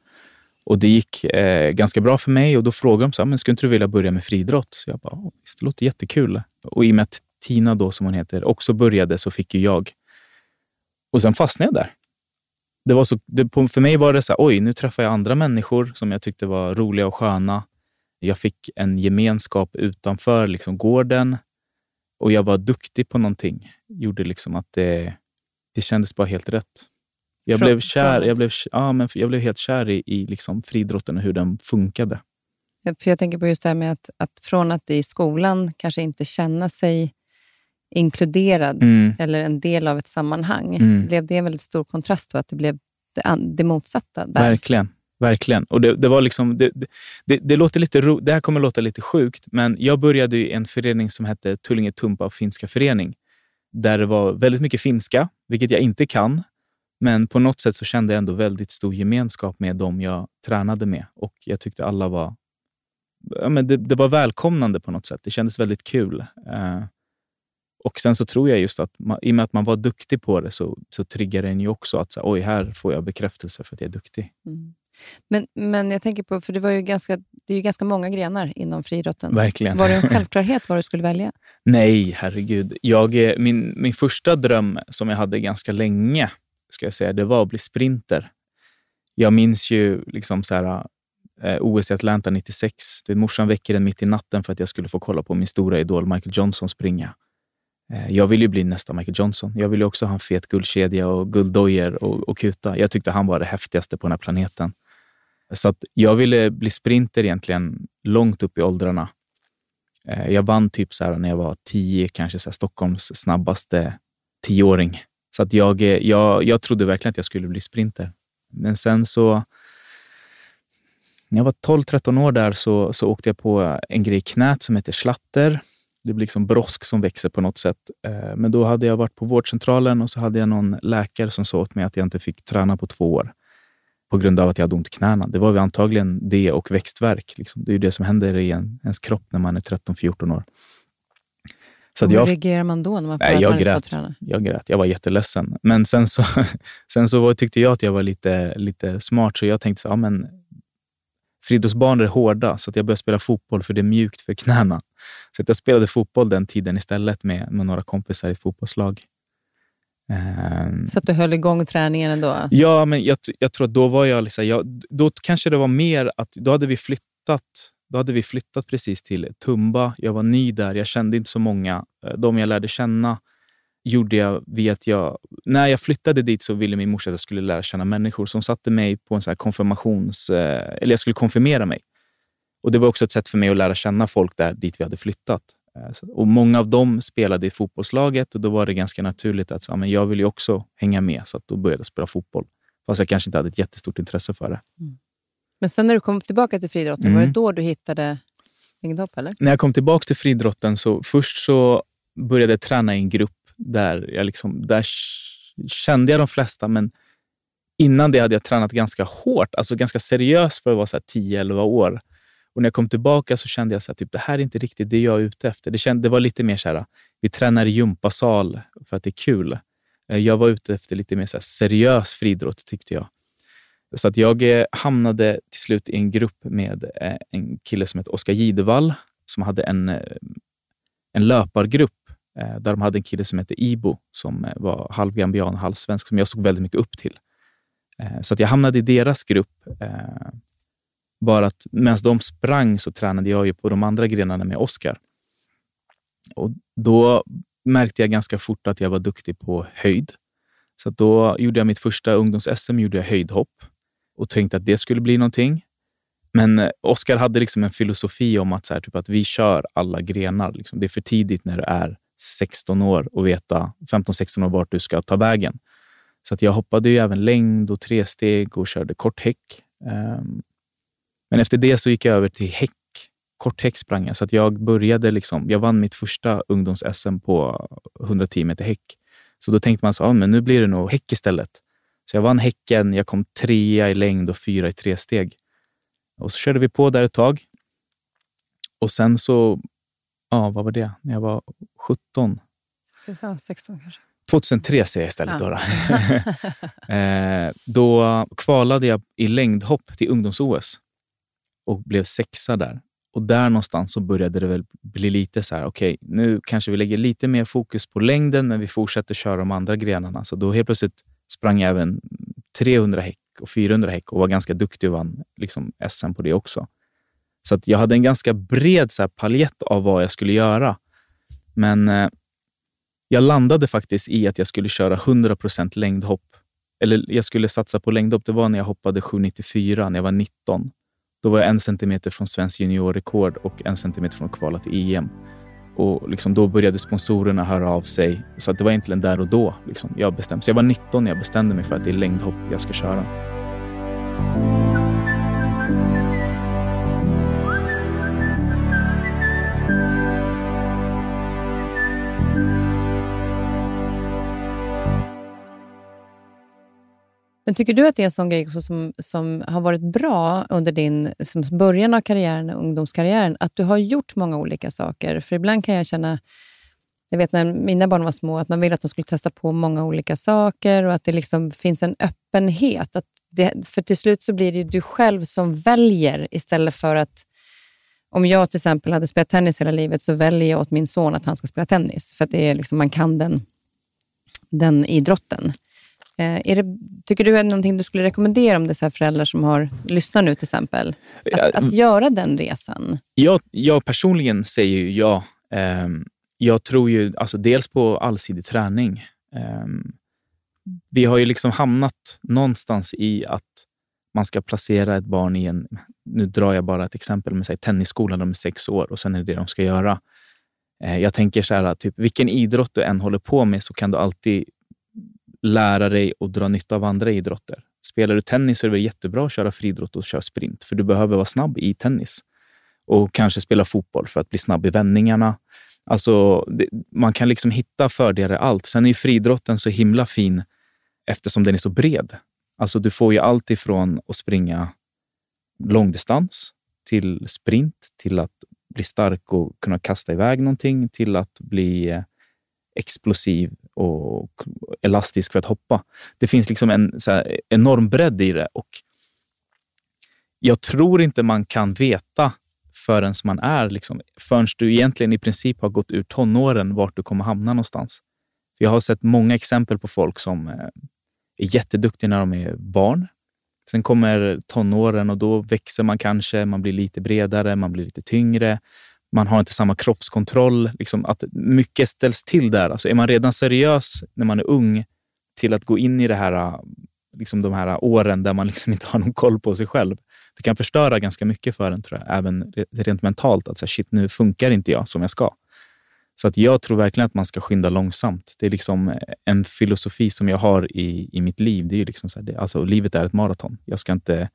Och det gick eh, ganska bra för mig och då frågade de så här, men skulle inte du vilja börja med friidrott? Så jag bara, det låter jättekul. Och i och med att Tina då, som hon heter, också började så fick ju jag. Och sen fastnade jag där. Det var så, det, för mig var det så här, oj, nu träffar jag andra människor som jag tyckte var roliga och sköna. Jag fick en gemenskap utanför liksom, gården och jag var duktig på någonting. Gjorde liksom att det, det kändes bara helt rätt. Jag blev kär, jag blev, ja, men jag blev helt kär i, i liksom friidrotten och hur den funkade. För jag tänker på just det här med att, att från att i skolan kanske inte känna sig inkluderad mm. eller en del av ett sammanhang, mm. blev det en väldigt stor kontrast då, att det blev det, det motsatta? Där. Verkligen. Verkligen. Och det, det var liksom, det, det, det, låter lite ro, det här kommer låta lite sjukt, men jag började i en förening som hette Tullinge Tumpa finska förening, där det var väldigt mycket finska, vilket jag inte kan. Men på något sätt så kände jag ändå väldigt stor gemenskap med dem jag tränade med och jag tyckte alla var... Ja, men det, det var välkomnande på något sätt. Det kändes väldigt kul. Eh, och sen så tror jag just att man, i och med att man var duktig på det så, så triggar den ju också att så, oj, här får jag bekräftelse för att jag är duktig. Mm. Men, men jag tänker på, för det, var ju ganska, det är ju ganska många grenar inom friidrotten. Verkligen. Var det en [laughs] självklarhet vad du skulle välja? Nej, herregud. Jag, min, min första dröm som jag hade ganska länge, ska jag säga, det var att bli sprinter. Jag minns ju liksom så här, eh, OS i Atlanta 96. morsan väcker den mitt i natten för att jag skulle få kolla på min stora idol Michael Johnson springa. Eh, jag vill ju bli nästa Michael Johnson. Jag vill också ha en fet guldkedja och gulddojor och, och kuta. Jag tyckte han var det häftigaste på den här planeten. Så att jag ville bli sprinter egentligen långt upp i åldrarna. Eh, jag vann typ så här när jag var tio, kanske så Stockholms snabbaste tioåring. Så att jag, jag, jag trodde verkligen att jag skulle bli sprinter. Men sen så, när jag var 12-13 år där så, så åkte jag på en grej i knät som heter slatter. Det blir liksom brosk som växer på något sätt. Eh, men då hade jag varit på vårdcentralen och så hade jag någon läkare som sa åt mig att jag inte fick träna på två år på grund av att jag hade ont i knäna. Det var antagligen det och växtverk. Liksom. Det är ju det som händer i en, ens kropp när man är 13-14 år. Så Hur jag, reagerar man då? när man nej, jag, grät, jag grät. Jag var jätteledsen. Men sen så, [laughs] sen så tyckte jag att jag var lite, lite smart, så jag tänkte så, ja, men friidrottsbanor är hårda, så att jag började spela fotboll för det är mjukt för knäna. Så att jag spelade fotboll den tiden istället med, med några kompisar i ett fotbollslag. Um, så att du höll igång träningen ändå? Ja, men jag, jag tror att då var jag... Liksom, jag, då kanske det var mer att då hade vi flyttat då hade vi flyttat precis till Tumba. Jag var ny där. Jag kände inte så många. Eh, de jag lärde känna gjorde jag via att jag... När jag flyttade dit så ville min morsa att jag skulle lära känna människor. som satte mig på en så konfirmations... Eh, eller jag skulle konfirmera mig. Och Det var också ett sätt för mig att lära känna folk där dit vi hade flyttat. Eh, och Många av dem spelade i fotbollslaget och då var det ganska naturligt att så, men jag vill också hänga med. Så då började jag spela fotboll. Fast jag kanske inte hade ett jättestort intresse för det. Mm. Men sen när du kom tillbaka till friidrotten, mm. var det mm. då du hittade längdhopp? Eller? När jag kom tillbaka till friidrotten så först så började jag träna i en grupp där jag liksom, där kände jag de flesta, men innan det hade jag tränat ganska hårt, alltså ganska seriöst för att vara 10-11 år. Och när jag kom tillbaka så kände jag att typ, det här är inte riktigt det jag är ute efter. Det, kände, det var lite mer så här, vi tränar i gympasal för att det är kul. Eh, jag var ute efter lite mer så seriös friidrott tyckte jag. Så att jag eh, hamnade till slut i en grupp med eh, en kille som heter Oskar Gidevall som hade en, eh, en löpargrupp där de hade en kille som hette Ibo som var halvgambian och halvsvensk som jag såg väldigt mycket upp till. Så att jag hamnade i deras grupp bara att medan de sprang så tränade jag ju på de andra grenarna med Oskar. Och Då märkte jag ganska fort att jag var duktig på höjd. Så då gjorde jag mitt första ungdoms-SM, gjorde jag höjdhopp och tänkte att det skulle bli någonting. Men eh, Oskar hade liksom en filosofi om att, så här, typ att vi kör alla grenar. Liksom. Det är för tidigt när du är 16 år och veta 15-16 år vart du ska ta vägen. Så att jag hoppade ju även längd och tresteg och körde kort häck. Ehm, men efter det så gick jag över till häck, korthäck sprang jag. Så att jag började liksom, jag vann mitt första ungdoms-SM på 110 meter häck. Så då tänkte man så, ah, men nu blir det nog häck istället. Så jag vann häcken, jag kom trea i längd och fyra i tre steg. Och så körde vi på där ett tag. Och sen så, ja vad var det? När jag var 17. 16 kanske. 2003 säger jag istället. Ja. Då, [laughs] [laughs] eh, då kvalade jag i längdhopp till ungdoms-OS och blev sexa där. Och där någonstans så började det väl bli lite så här, okej, okay, nu kanske vi lägger lite mer fokus på längden, men vi fortsätter köra de andra grenarna. Så då helt plötsligt sprang även 300 häck och 400 häck och var ganska duktig och vann liksom SM på det också. Så att jag hade en ganska bred så här, paljett av vad jag skulle göra. Men eh, jag landade faktiskt i att jag skulle köra 100% längdhopp. Eller jag skulle satsa på längdhopp. Det var när jag hoppade 7,94 när jag var 19. Då var jag en centimeter från svensk juniorrekord och en centimeter från att kvala till EM. Och liksom då började sponsorerna höra av sig. Så det var egentligen där och då liksom jag bestämde Så jag var 19 när jag bestämde mig för att det är längdhopp jag ska köra. Men tycker du att det är en sån grej som, som har varit bra under din som början av karriären, ungdomskarriären, att du har gjort många olika saker? För ibland kan jag känna, jag vet när mina barn var små, att man ville att de skulle testa på många olika saker och att det liksom finns en öppenhet. Att det, för till slut så blir det du själv som väljer istället för att om jag till exempel hade spelat tennis hela livet så väljer jag åt min son att han ska spela tennis. För att det är liksom, man kan den, den idrotten. Eh, är det, tycker du är någonting du skulle rekommendera om det är föräldrar som har lyssnar nu till exempel? Att, att göra den resan? Jag, jag personligen säger ju ja. Um, jag tror ju alltså dels på allsidig träning. Um, vi har ju liksom hamnat någonstans i att man ska placera ett barn i en, nu drar jag bara ett exempel, med säg, tennisskolan, de är sex år och sen är det det de ska göra. Uh, jag tänker så här, typ, vilken idrott du än håller på med så kan du alltid lära dig och dra nytta av andra idrotter. Spelar du tennis så är det jättebra att köra friidrott och köra sprint, för du behöver vara snabb i tennis. Och kanske spela fotboll för att bli snabb i vändningarna. Alltså, det, man kan liksom hitta fördelar i allt. Sen är ju friidrotten så himla fin eftersom den är så bred. Alltså, du får ju allt ifrån att springa långdistans till sprint, till att bli stark och kunna kasta iväg någonting, till att bli eh, explosiv och elastisk för att hoppa. Det finns liksom en enorm bredd i det och jag tror inte man kan veta förrän man är, liksom, förrän du egentligen i princip har gått ur tonåren, vart du kommer hamna någonstans. Jag har sett många exempel på folk som eh, är jätteduktiga när de är barn. Sen kommer tonåren och då växer man kanske, man blir lite bredare, man blir lite tyngre man har inte samma kroppskontroll. Liksom att mycket ställs till där. Alltså är man redan seriös när man är ung till att gå in i det här, äh, liksom de här åren där man liksom [laughs] inte har någon koll på sig själv. Det kan förstöra ganska mycket för en, tror jag. även rent mentalt. Att säga, shit, nu funkar inte jag som jag ska. Så att jag tror verkligen att man ska skynda långsamt. Det är liksom en filosofi som jag har i, i mitt liv. Det är liksom så här, det, alltså, livet är ett maraton. Jag ska inte,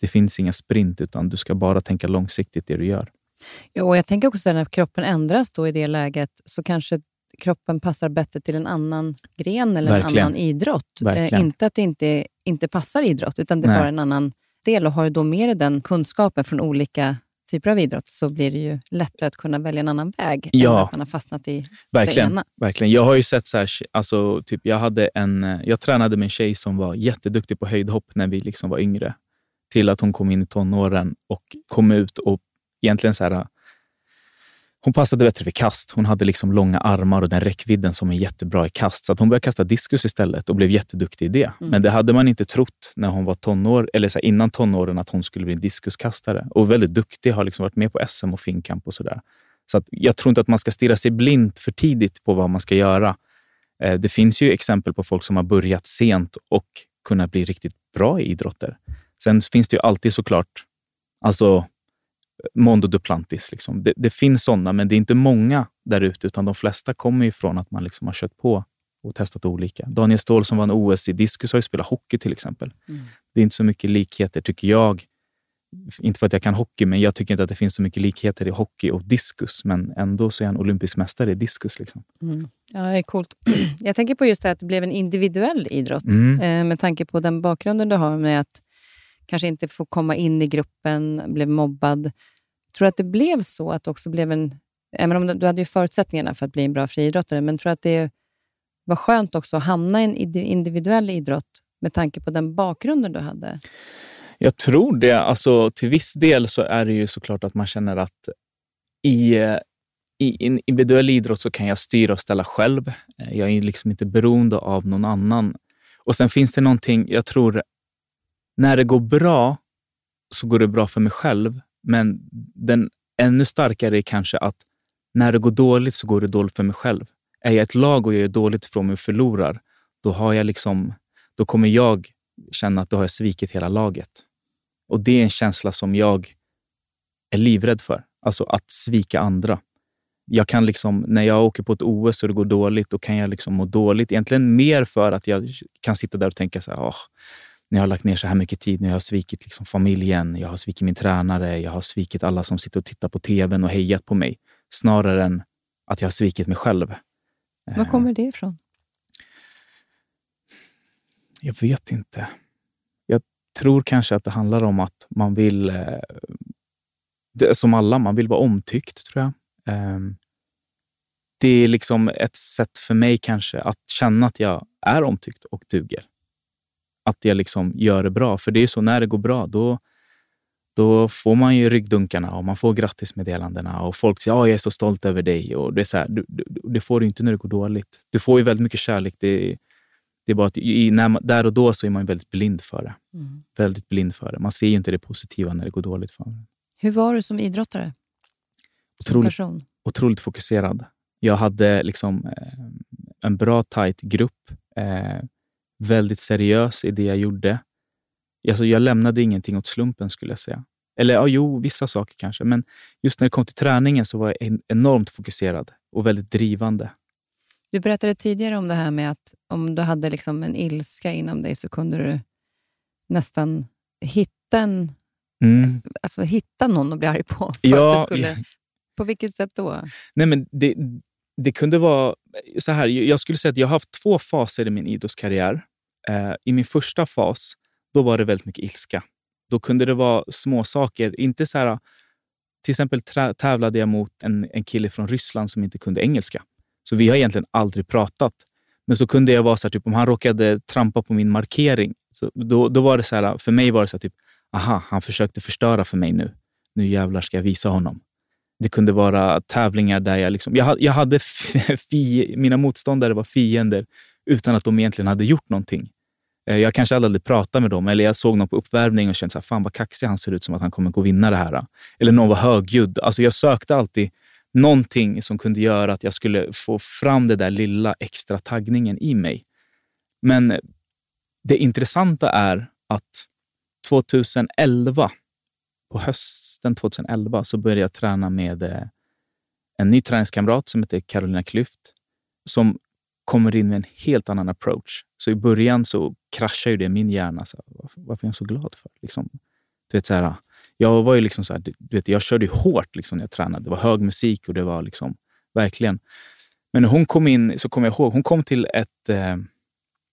det finns inga sprint, utan du ska bara tänka långsiktigt det du gör. Ja, och jag tänker också att när kroppen ändras då i det läget så kanske kroppen passar bättre till en annan gren eller Verkligen. en annan idrott. Eh, inte att det inte, inte passar idrott, utan det är bara en annan del. Och har du då med dig den kunskapen från olika typer av idrott så blir det ju lättare att kunna välja en annan väg ja. än att man har fastnat i verkligen, det ena. Verkligen. Jag har ju sett så här, alltså, typ, jag, hade en, jag tränade med en tjej som var jätteduktig på höjdhopp när vi liksom var yngre. Till att hon kom in i tonåren och kom ut och egentligen så här, hon passade bättre vid kast. Hon hade liksom långa armar och den räckvidden som är jättebra i kast. Så hon började kasta diskus istället och blev jätteduktig i det. Mm. Men det hade man inte trott när hon var tonår, eller så här, innan tonåren att hon skulle bli en diskuskastare. Och väldigt duktig, har liksom varit med på SM och Finnkamp och sådär. Så att jag tror inte att man ska stirra sig blint för tidigt på vad man ska göra. Eh, det finns ju exempel på folk som har börjat sent och kunnat bli riktigt bra i idrotter. Sen finns det ju alltid såklart alltså, Mondo Duplantis. Liksom. Det, det, finns sådana, men det är inte många där ute, utan de flesta kommer ifrån att man liksom har kört på och testat olika. Daniel Ståhl som vann OS i diskus har ju spelat hockey till exempel. Mm. Det är inte så mycket likheter, tycker jag, inte för att jag kan hockey, men jag tycker inte att det finns så mycket likheter i hockey och diskus. Men ändå så är han olympisk mästare i diskus. Liksom. Mm. Ja, det är coolt. [clears throat] Jag tänker på just det att det blev en individuell idrott. Mm. Eh, med tanke på den bakgrunden du har med att kanske inte få komma in i gruppen, blev mobbad. Tror du att det blev så att också blev en... Även om du hade ju förutsättningarna för att bli en bra friidrottare, men tror du att det var skönt också att hamna i en individuell idrott med tanke på den bakgrunden du hade? Jag tror det. Alltså, till viss del så är det ju såklart att man känner att i, i en individuell idrott så kan jag styra och ställa själv. Jag är liksom inte beroende av någon annan. Och Sen finns det någonting, jag tror, när det går bra så går det bra för mig själv. Men den ännu starkare är kanske att när det går dåligt så går det dåligt för mig själv. Är jag ett lag och jag gör dåligt ifrån mig och förlorar, då, har jag liksom, då kommer jag känna att då har jag svikit hela laget. Och det är en känsla som jag är livrädd för. Alltså att svika andra. Jag kan liksom, när jag åker på ett OS och det går dåligt, då kan jag liksom må dåligt. Egentligen mer för att jag kan sitta där och tänka så här, oh, när jag har lagt ner så här mycket tid, när jag har svikit liksom familjen, jag har svikit min tränare, jag har svikit alla som sitter och tittar på tvn och hejat på mig. Snarare än att jag har svikit mig själv. Var kommer det ifrån? Jag vet inte. Jag tror kanske att det handlar om att man vill, eh, som alla, man vill vara omtyckt, tror jag. Ehm, det är liksom ett sätt för mig kanske att känna att jag är omtyckt och duger. Att jag liksom gör det bra. För det är så, när det går bra, då, då får man ju ryggdunkarna och man får grattismeddelandena och folk säger att jag är så stolt över dig. Och det, är så här, du, du, det får du inte när det går dåligt. Du får ju väldigt mycket kärlek. Det, det är bara att i, när man, där och då så är man väldigt blind för det. Mm. Väldigt blind för det. Man ser ju inte det positiva när det går dåligt för en. Hur var du som idrottare? Otroligt, som otroligt fokuserad. Jag hade liksom eh, en bra, tajt grupp. Eh, väldigt seriös i det jag gjorde. Alltså, jag lämnade ingenting åt slumpen skulle jag säga. Eller ja, jo, vissa saker kanske. Men just när det kom till träningen så var jag enormt fokuserad och väldigt drivande. Du berättade tidigare om det här med att om du hade liksom en ilska inom dig så kunde du nästan hitta, en, mm. alltså hitta någon att bli arg på. ja, skulle. På vilket sätt då? Nej, men det, det kunde vara så här. Jag skulle säga att jag har haft två faser i min idrottskarriär. Eh, I min första fas då var det väldigt mycket ilska. Då kunde det vara små saker. Inte så här, eh, till exempel tävlade jag mot en, en kille från Ryssland som inte kunde engelska. Så vi har egentligen aldrig pratat. Men så kunde jag vara så här, typ, om han råkade trampa på min markering, så då, då var det så här, eh, för mig var det så här, typ, aha, han försökte förstöra för mig nu. Nu jävlar ska jag visa honom. Det kunde vara tävlingar där jag... Liksom, jag, jag hade [laughs] fi, mina motståndare var fiender utan att de egentligen hade gjort någonting. Eh, jag kanske aldrig hade pratat med dem, eller jag såg någon på uppvärmning och kände så här, fan vad kaxig han ser ut som att han kommer gå och vinna det här. Eller någon var högljudd. Alltså jag sökte alltid någonting som kunde göra att jag skulle få fram den där lilla extra taggningen i mig. Men eh, det intressanta är att 2011, på hösten 2011, så började jag träna med eh, en ny träningskamrat som heter Carolina Klyft, som kommer in med en helt annan approach. Så i början så kraschar ju det min hjärna. Så, varför är jag så glad för? Liksom, du vet, så här, jag var ju liksom så här, du vet, jag körde ju hårt liksom när jag tränade. Det var hög musik och det var liksom verkligen. Men när hon kom in så kommer jag ihåg, hon kom till ett eh,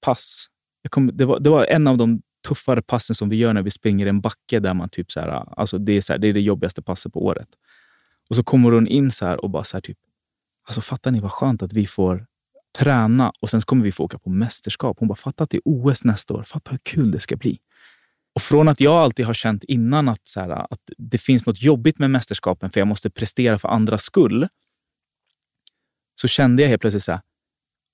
pass. Kom, det, var, det var en av de tuffare passen som vi gör när vi springer en backe där man typ så här, alltså det är, så här, det är det jobbigaste passet på året. Och så kommer hon in så här och bara så här typ, alltså fattar ni vad skönt att vi får träna och sen kommer vi få åka på mästerskap. Hon bara, fatta att det är OS nästa år. Fatta hur kul det ska bli. Och från att jag alltid har känt innan att, så här, att det finns något jobbigt med mästerskapen för jag måste prestera för andras skull. Så kände jag helt plötsligt så här,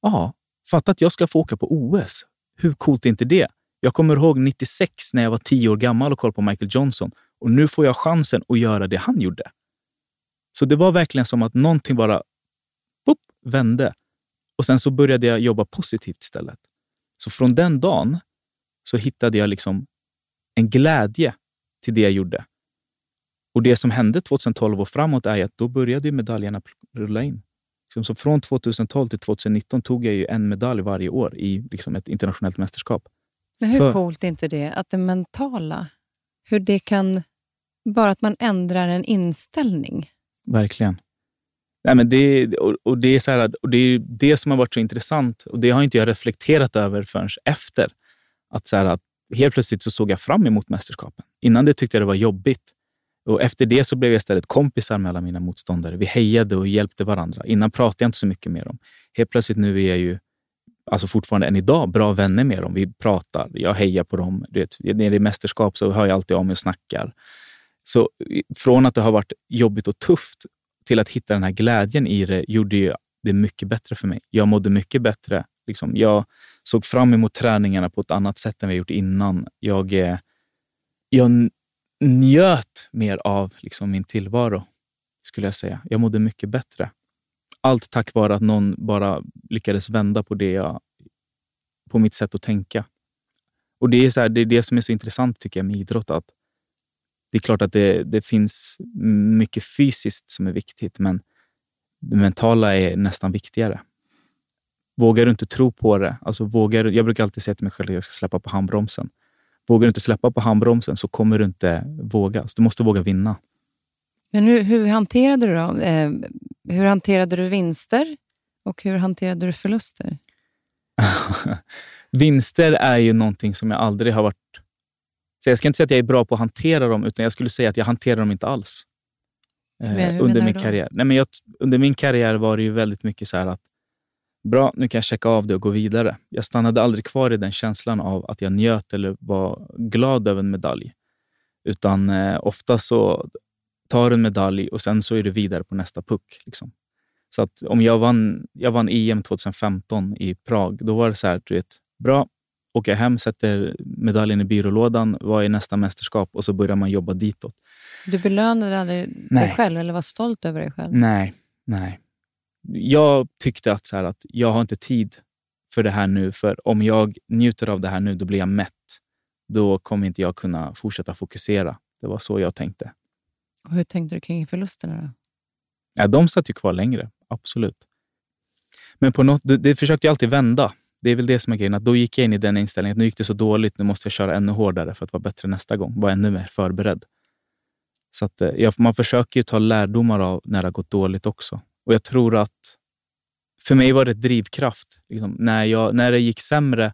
ja, fatta att jag ska få åka på OS. Hur coolt är inte det? Jag kommer ihåg 96 när jag var tio år gammal och kollade på Michael Johnson. Och nu får jag chansen att göra det han gjorde. Så det var verkligen som att någonting bara boop, vände. Och sen så började jag jobba positivt istället. Så från den dagen så hittade jag liksom en glädje till det jag gjorde. Och det som hände 2012 och framåt är att då började medaljerna rulla in. Liksom, så från 2012 till 2019 tog jag ju en medalj varje år i liksom ett internationellt mästerskap. Men hur För... coolt är inte det? Att det mentala, hur det kan Bara att man ändrar en inställning. Verkligen. Nej, men det, och, och det är så här, och det är det som har varit så intressant och det har inte jag reflekterat över förrän efter. Att, så här, att Helt plötsligt så såg jag fram emot mästerskapen. Innan det tyckte jag det var jobbigt. Och efter det så blev jag istället kompisar med alla mina motståndare. Vi hejade och hjälpte varandra. Innan pratade jag inte så mycket med dem. Helt plötsligt nu är jag ju alltså fortfarande än idag bra vänner med dem. Vi pratar, jag hejar på dem. Du vet, när det är mästerskap så hör jag alltid av mig och snackar. Så från att det har varit jobbigt och tufft till att hitta den här glädjen i det gjorde ju det mycket bättre för mig. Jag mådde mycket bättre. Liksom, jag såg fram emot träningarna på ett annat sätt än vi gjort innan. Jag, eh, jag njöt mer av liksom min tillvaro, skulle jag säga. Jag mådde mycket bättre. Allt tack vare att någon bara lyckades vända på det jag, på mitt sätt att tänka. Och Det är, så här, det är det som är så intressant tycker jag med idrott. Att det är klart att det, det finns mycket fysiskt som är viktigt, men det mentala är nästan viktigare. Vågar du inte tro på det, alltså vågar, jag brukar alltid säga till mig själv att jag ska släppa på handbromsen. Vågar du inte släppa på handbromsen så kommer du inte våga. Så du måste våga vinna. Men hur, hur hanterade du då? Eh, hur hanterade du vinster och hur hanterade du förluster? [laughs] vinster är ju någonting som jag aldrig har varit... Så jag ska inte säga att jag är bra på att hantera dem, utan jag skulle säga att jag hanterar dem inte alls. Eh, under min karriär. Nej, men jag, under min karriär var det ju väldigt mycket så att bra, nu kan jag checka av det och gå vidare. Jag stannade aldrig kvar i den känslan av att jag njöt eller var glad över en medalj. Utan eh, ofta så tar du en medalj och sen så är du vidare på nästa puck. Liksom. Så att om jag vann, jag vann EM 2015 i Prag, då var det så här, du vet, bra, åker hem, sätter medaljen i byrålådan, vad är nästa mästerskap? Och så börjar man jobba ditåt. Du belönade aldrig nej. dig själv eller var stolt över dig själv? Nej, nej jag tyckte att, så här, att jag har inte tid för det här nu. För om jag njuter av det här nu, då blir jag mätt. Då kommer inte jag kunna fortsätta fokusera. Det var så jag tänkte. Och hur tänkte du kring förlusterna? Då? Ja, de satt ju kvar längre, absolut. Men på något, det, det försökte jag alltid vända. Det är väl det som är grejen. Att då gick jag in i den inställningen att nu gick det så dåligt, nu måste jag köra ännu hårdare för att vara bättre nästa gång. Vara ännu mer förberedd. Så att, eh, ja, man försöker ju ta lärdomar av när det har gått dåligt också. Och jag tror att för mig var det drivkraft. Liksom, när, jag, när det gick sämre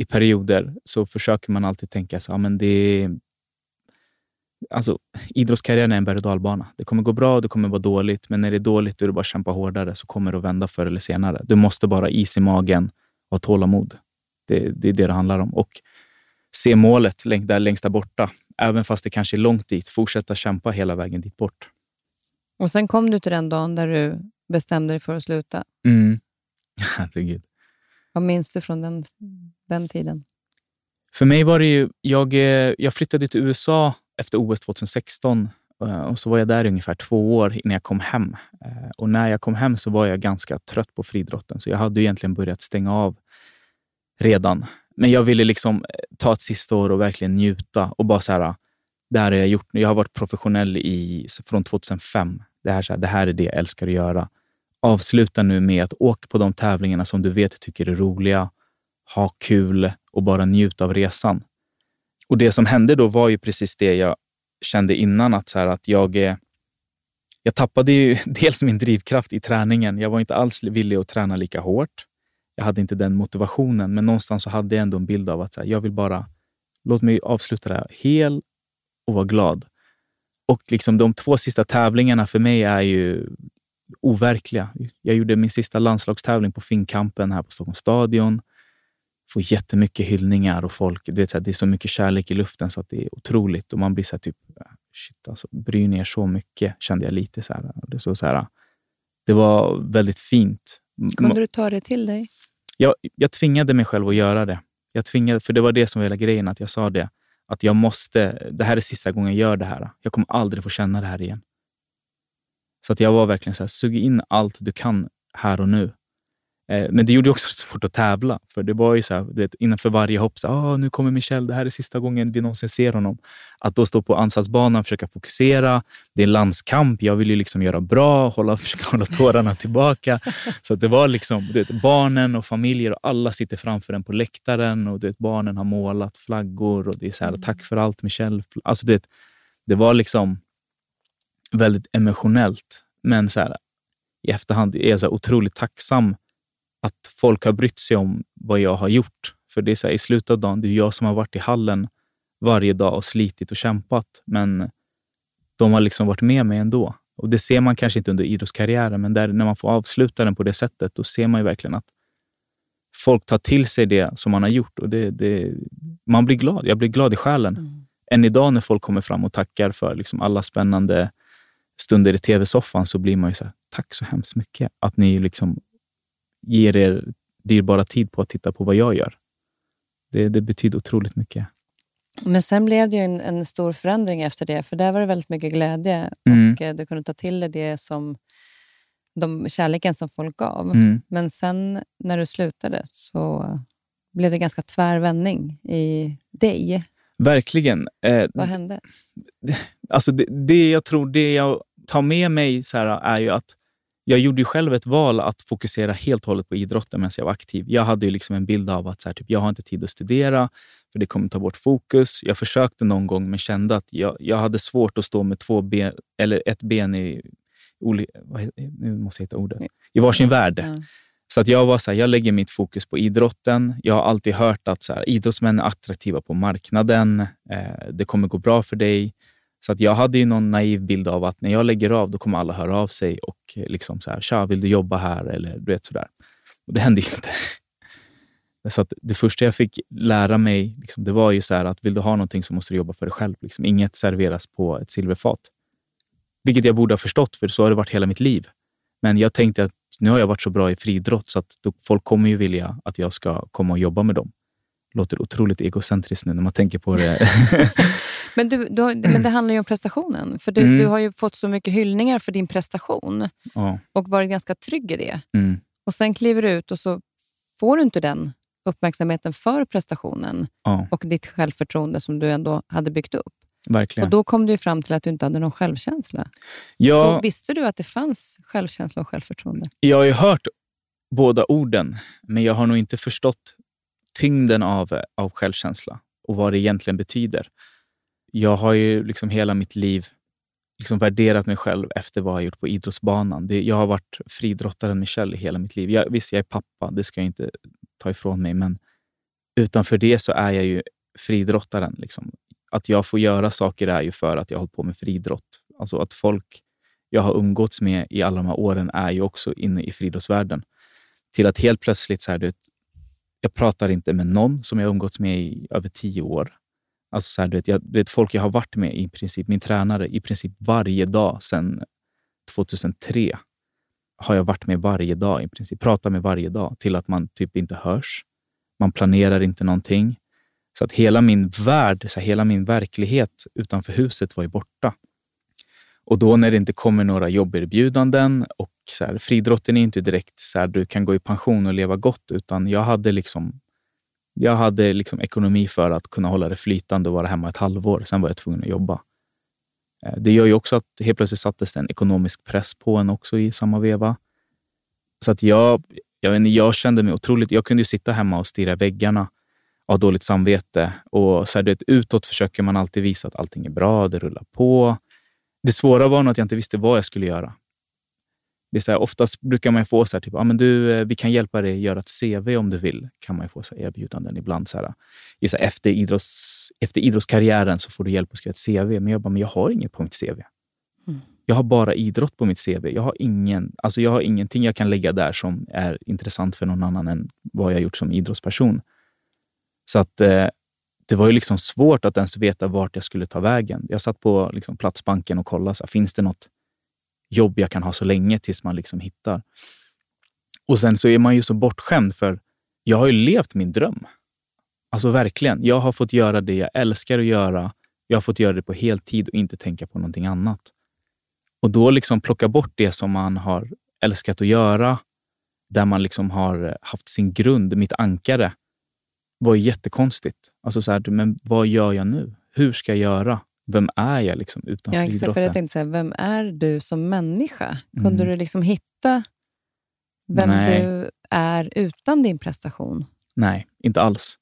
i perioder så försöker man alltid tänka så, ja, men det alltså, idrottskarriären är en berg och dalbana. Det kommer gå bra och det kommer vara dåligt, men när det är dåligt då är det bara att kämpa hårdare så kommer det att vända förr eller senare. Du måste bara ha is i magen ha tålamod. Det, det är det det handlar om. Och se målet där längst där borta, även fast det kanske är långt dit. Fortsätta kämpa hela vägen dit bort. Och sen kom du till den dagen där du bestämde dig för att sluta. Mm. [laughs] Herregud. Vad minns du från den, den tiden? För mig var det ju... Jag, eh, jag flyttade till USA efter OS 2016 eh, Eh, och så var jag där i ungefär två år innan jag kom hem. Eh, och när jag kom hem så var jag ganska trött på friidrotten, så jag hade egentligen börjat stänga av redan. Men jag ville liksom eh, ta ett sista år och verkligen njuta och bara så här, ah, det här har jag gjort. Jag har varit professionell i, från 2005. Det här, så här, det här är det jag älskar att göra. Avsluta nu med att åka på de tävlingarna som du vet tycker är roliga. Ha kul och bara njuta av resan. Och Det som hände då var ju precis det jag kände innan. Att, så här, att jag, jag tappade ju [laughs] dels min drivkraft i träningen. Jag var inte alls villig att träna lika hårt. Jag hade inte den motivationen, men någonstans så hade jag ändå en bild av att så här, jag vill bara låt mig avsluta det här hel och vara glad. Och liksom de två sista tävlingarna för mig är ju overkliga. Jag gjorde min sista landslagstävling på Finnkampen här på Stockholms stadion. Får jättemycket hyllningar och folk. Det är, så här, det är så mycket kärlek i luften så att det är otroligt. Och man blir så här, typ, shit alltså, bryr ni er så mycket? Kände jag lite så här. Det, så, så här, det var väldigt fint. Kunde du ta det till dig? Jag, jag tvingade mig själv att göra det. Jag tvingade, för det var det som var hela grejen, att jag sa det att jag måste, det här är sista gången jag gör det här. Jag kommer aldrig få känna det här igen. Så att jag var verkligen så här, sug in allt du kan här och nu. Eh, men det gjorde också svårt att tävla. För det var ju så här, vet, innanför varje hopp, så, oh, nu kommer Michel, det här är sista gången vi någonsin ser honom. Att då stå på ansatsbanan och försöka fokusera. Det är en landskamp, jag vill ju liksom göra bra, hålla, [laughs] försöka hålla tårarna tillbaka. [laughs] Så det var liksom, vet, barnen och familjer och alla sitter framför en på läktaren och vet, barnen har målat flaggor och det är så här, tack för allt Michel. Alltså, vet, Det var liksom väldigt emotionellt. Men så här, i efterhand är jag så otroligt tacksam folk har brytt sig om vad jag har gjort. För det är så här, i slutet av dagen, det är jag som har varit i hallen varje dag och slitit och kämpat. Men de har liksom varit med mig ändå. Och Det ser man kanske inte under idrottskarriären, men där, när man får avsluta den på det sättet, då ser man ju verkligen att folk tar till sig det som man har gjort. Och det, det, man blir glad. Jag blir glad i själen. Mm. Än idag när folk kommer fram och tackar för liksom alla spännande stunder i tv-soffan så blir man ju så här, tack så hemskt mycket att ni liksom ger er dyrbara tid på att titta på vad jag gör. Det, det betyder otroligt mycket. Men sen blev det ju en, en, stor förändring efter det, för där var det väldigt mycket glädje mm. och eh, du kunde ta till dig det som de kärleken som folk gav. Mm. Men sen när du slutade så blev det ganska tvärvändning i dig. Verkligen. Eh, Vad hände? [laughs] Alltså det, det, jag tror, det jag tar med mig så här, är ju att jag gjorde själv ett val att fokusera helt och hållet på idrotten medan jag var aktiv. Jag hade ju liksom en bild av att så här, typ, jag har inte tid att studera, för det kommer ta bort fokus. Jag försökte någon gång, men kände att jag, jag hade svårt att stå med två ben, eller ett ben i, nu måste jag hitta ordet, i varsin värld. Så att jag var så här, jag lägger mitt fokus på idrotten. Jag har alltid hört att så här, idrottsmän är attraktiva på marknaden. Eh, det kommer gå bra för dig. Så att jag hade ju någon naiv bild av att när jag lägger av, då kommer alla höra av sig och liksom så här, tja, vill du jobba här? Eller du vet sådär. Och det hände ju inte. [laughs] Så att det första jag fick lära mig liksom, det var ju så att vill du ha någonting så måste du jobba för dig själv. Liksom. Inget serveras på ett silverfat. Vilket jag borde ha förstått, för så har det varit hela mitt liv. Men jag tänkte att nu har jag varit så bra i friidrott så att då, folk kommer ju vilja att jag ska komma och jobba med dem. Låter otroligt egocentriskt nu när man tänker på det. [laughs] men, du, du, men det handlar ju om prestationen. För du, mm. du har ju fått så mycket hyllningar för din prestation ja. och varit ganska trygg i det. Mm. Och Sen kliver du ut och så får du inte den uppmärksamheten för prestationen ja. och ditt självförtroende som du ändå hade byggt upp. Verkligen. Och Då kom du fram till att du inte hade någon självkänsla. Ja, så visste du att det fanns självkänsla och självförtroende? Jag har ju hört båda orden, men jag har nog inte förstått tyngden av, av självkänsla och vad det egentligen betyder. Jag har ju liksom hela mitt liv liksom värderat mig själv efter vad jag gjort på idrottsbanan. Det, jag har varit friidrottaren Michel i hela mitt liv. Jag, visst, jag är pappa, det ska jag inte ta ifrån mig, men utanför det så är jag ju friidrottaren. Liksom. Att jag får göra saker är ju för att jag har hållit på med friidrott. Alltså att folk jag har umgåtts med i alla de här åren är ju också inne i friidrottsvärlden. Till att helt plötsligt, så här, du jag pratar inte med någon som jag umgåtts med i över tio år. Alltså så här, du vet, jag, du vet, folk jag har varit med, i princip, min tränare, i princip varje dag sedan 2003 har jag varit med varje dag, i princip. Pratat med varje dag till att man typ inte hörs. Man planerar inte någonting. Så att hela min värld, så här, hela min verklighet utanför huset var ju borta. Och då när det inte kommer några jobberbjudanden och så här, friidrotten är inte direkt så här, du kan gå i pension och leva gott, utan jag hade liksom jag hade liksom ekonomi för att kunna hålla det flytande och vara hemma ett halvår. Sen var jag tvungen att jobba. Eh, det gör ju också att helt plötsligt sattes det en ekonomisk press på en också i samma veva. Så att jag, jag, jag kände mig otroligt... Jag kunde ju sitta hemma och stirra väggarna av dåligt samvete. Och så här, det, utåt försöker man alltid visa att allting är bra, det rullar på. Det svåra var nog att jag inte visste vad jag skulle göra. Det är så här, oftast brukar man få så här, typ, ah, men du, eh, vi kan hjälpa dig göra ett CV om du vill. kan man få så här, erbjudanden ibland. Så här, i så här, efter, idrotts, efter idrottskarriären så får du hjälp att skriva ett CV. Men jag bara, men jag har inget på mitt CV. Mm. Jag har bara idrott på mitt CV. Jag har, ingen, alltså jag har ingenting jag kan lägga där som är intressant för någon annan än vad jag gjort som idrottsperson. Så att eh, det var ju liksom svårt att ens veta vart jag skulle ta vägen. Jag satt på liksom Platsbanken och kollade. Så finns det något jobb jag kan ha så länge tills man liksom hittar. Och sen så är man ju så bortskämd för jag har ju levt min dröm. Alltså verkligen. Jag har fått göra det jag älskar att göra. Jag har fått göra det på heltid och inte tänka på någonting annat. Och då liksom plocka bort det som man har älskat att göra, där man liksom har haft sin grund, mitt ankare, var jättekonstigt. Alltså så här, men vad gör jag nu? Hur ska jag göra? Vem är jag liksom utanför ja, exakt, idrotten? För jag tänkte säga, vem är du som människa? Kunde mm. du liksom hitta vem Nej. du är utan din prestation? Nej, inte alls.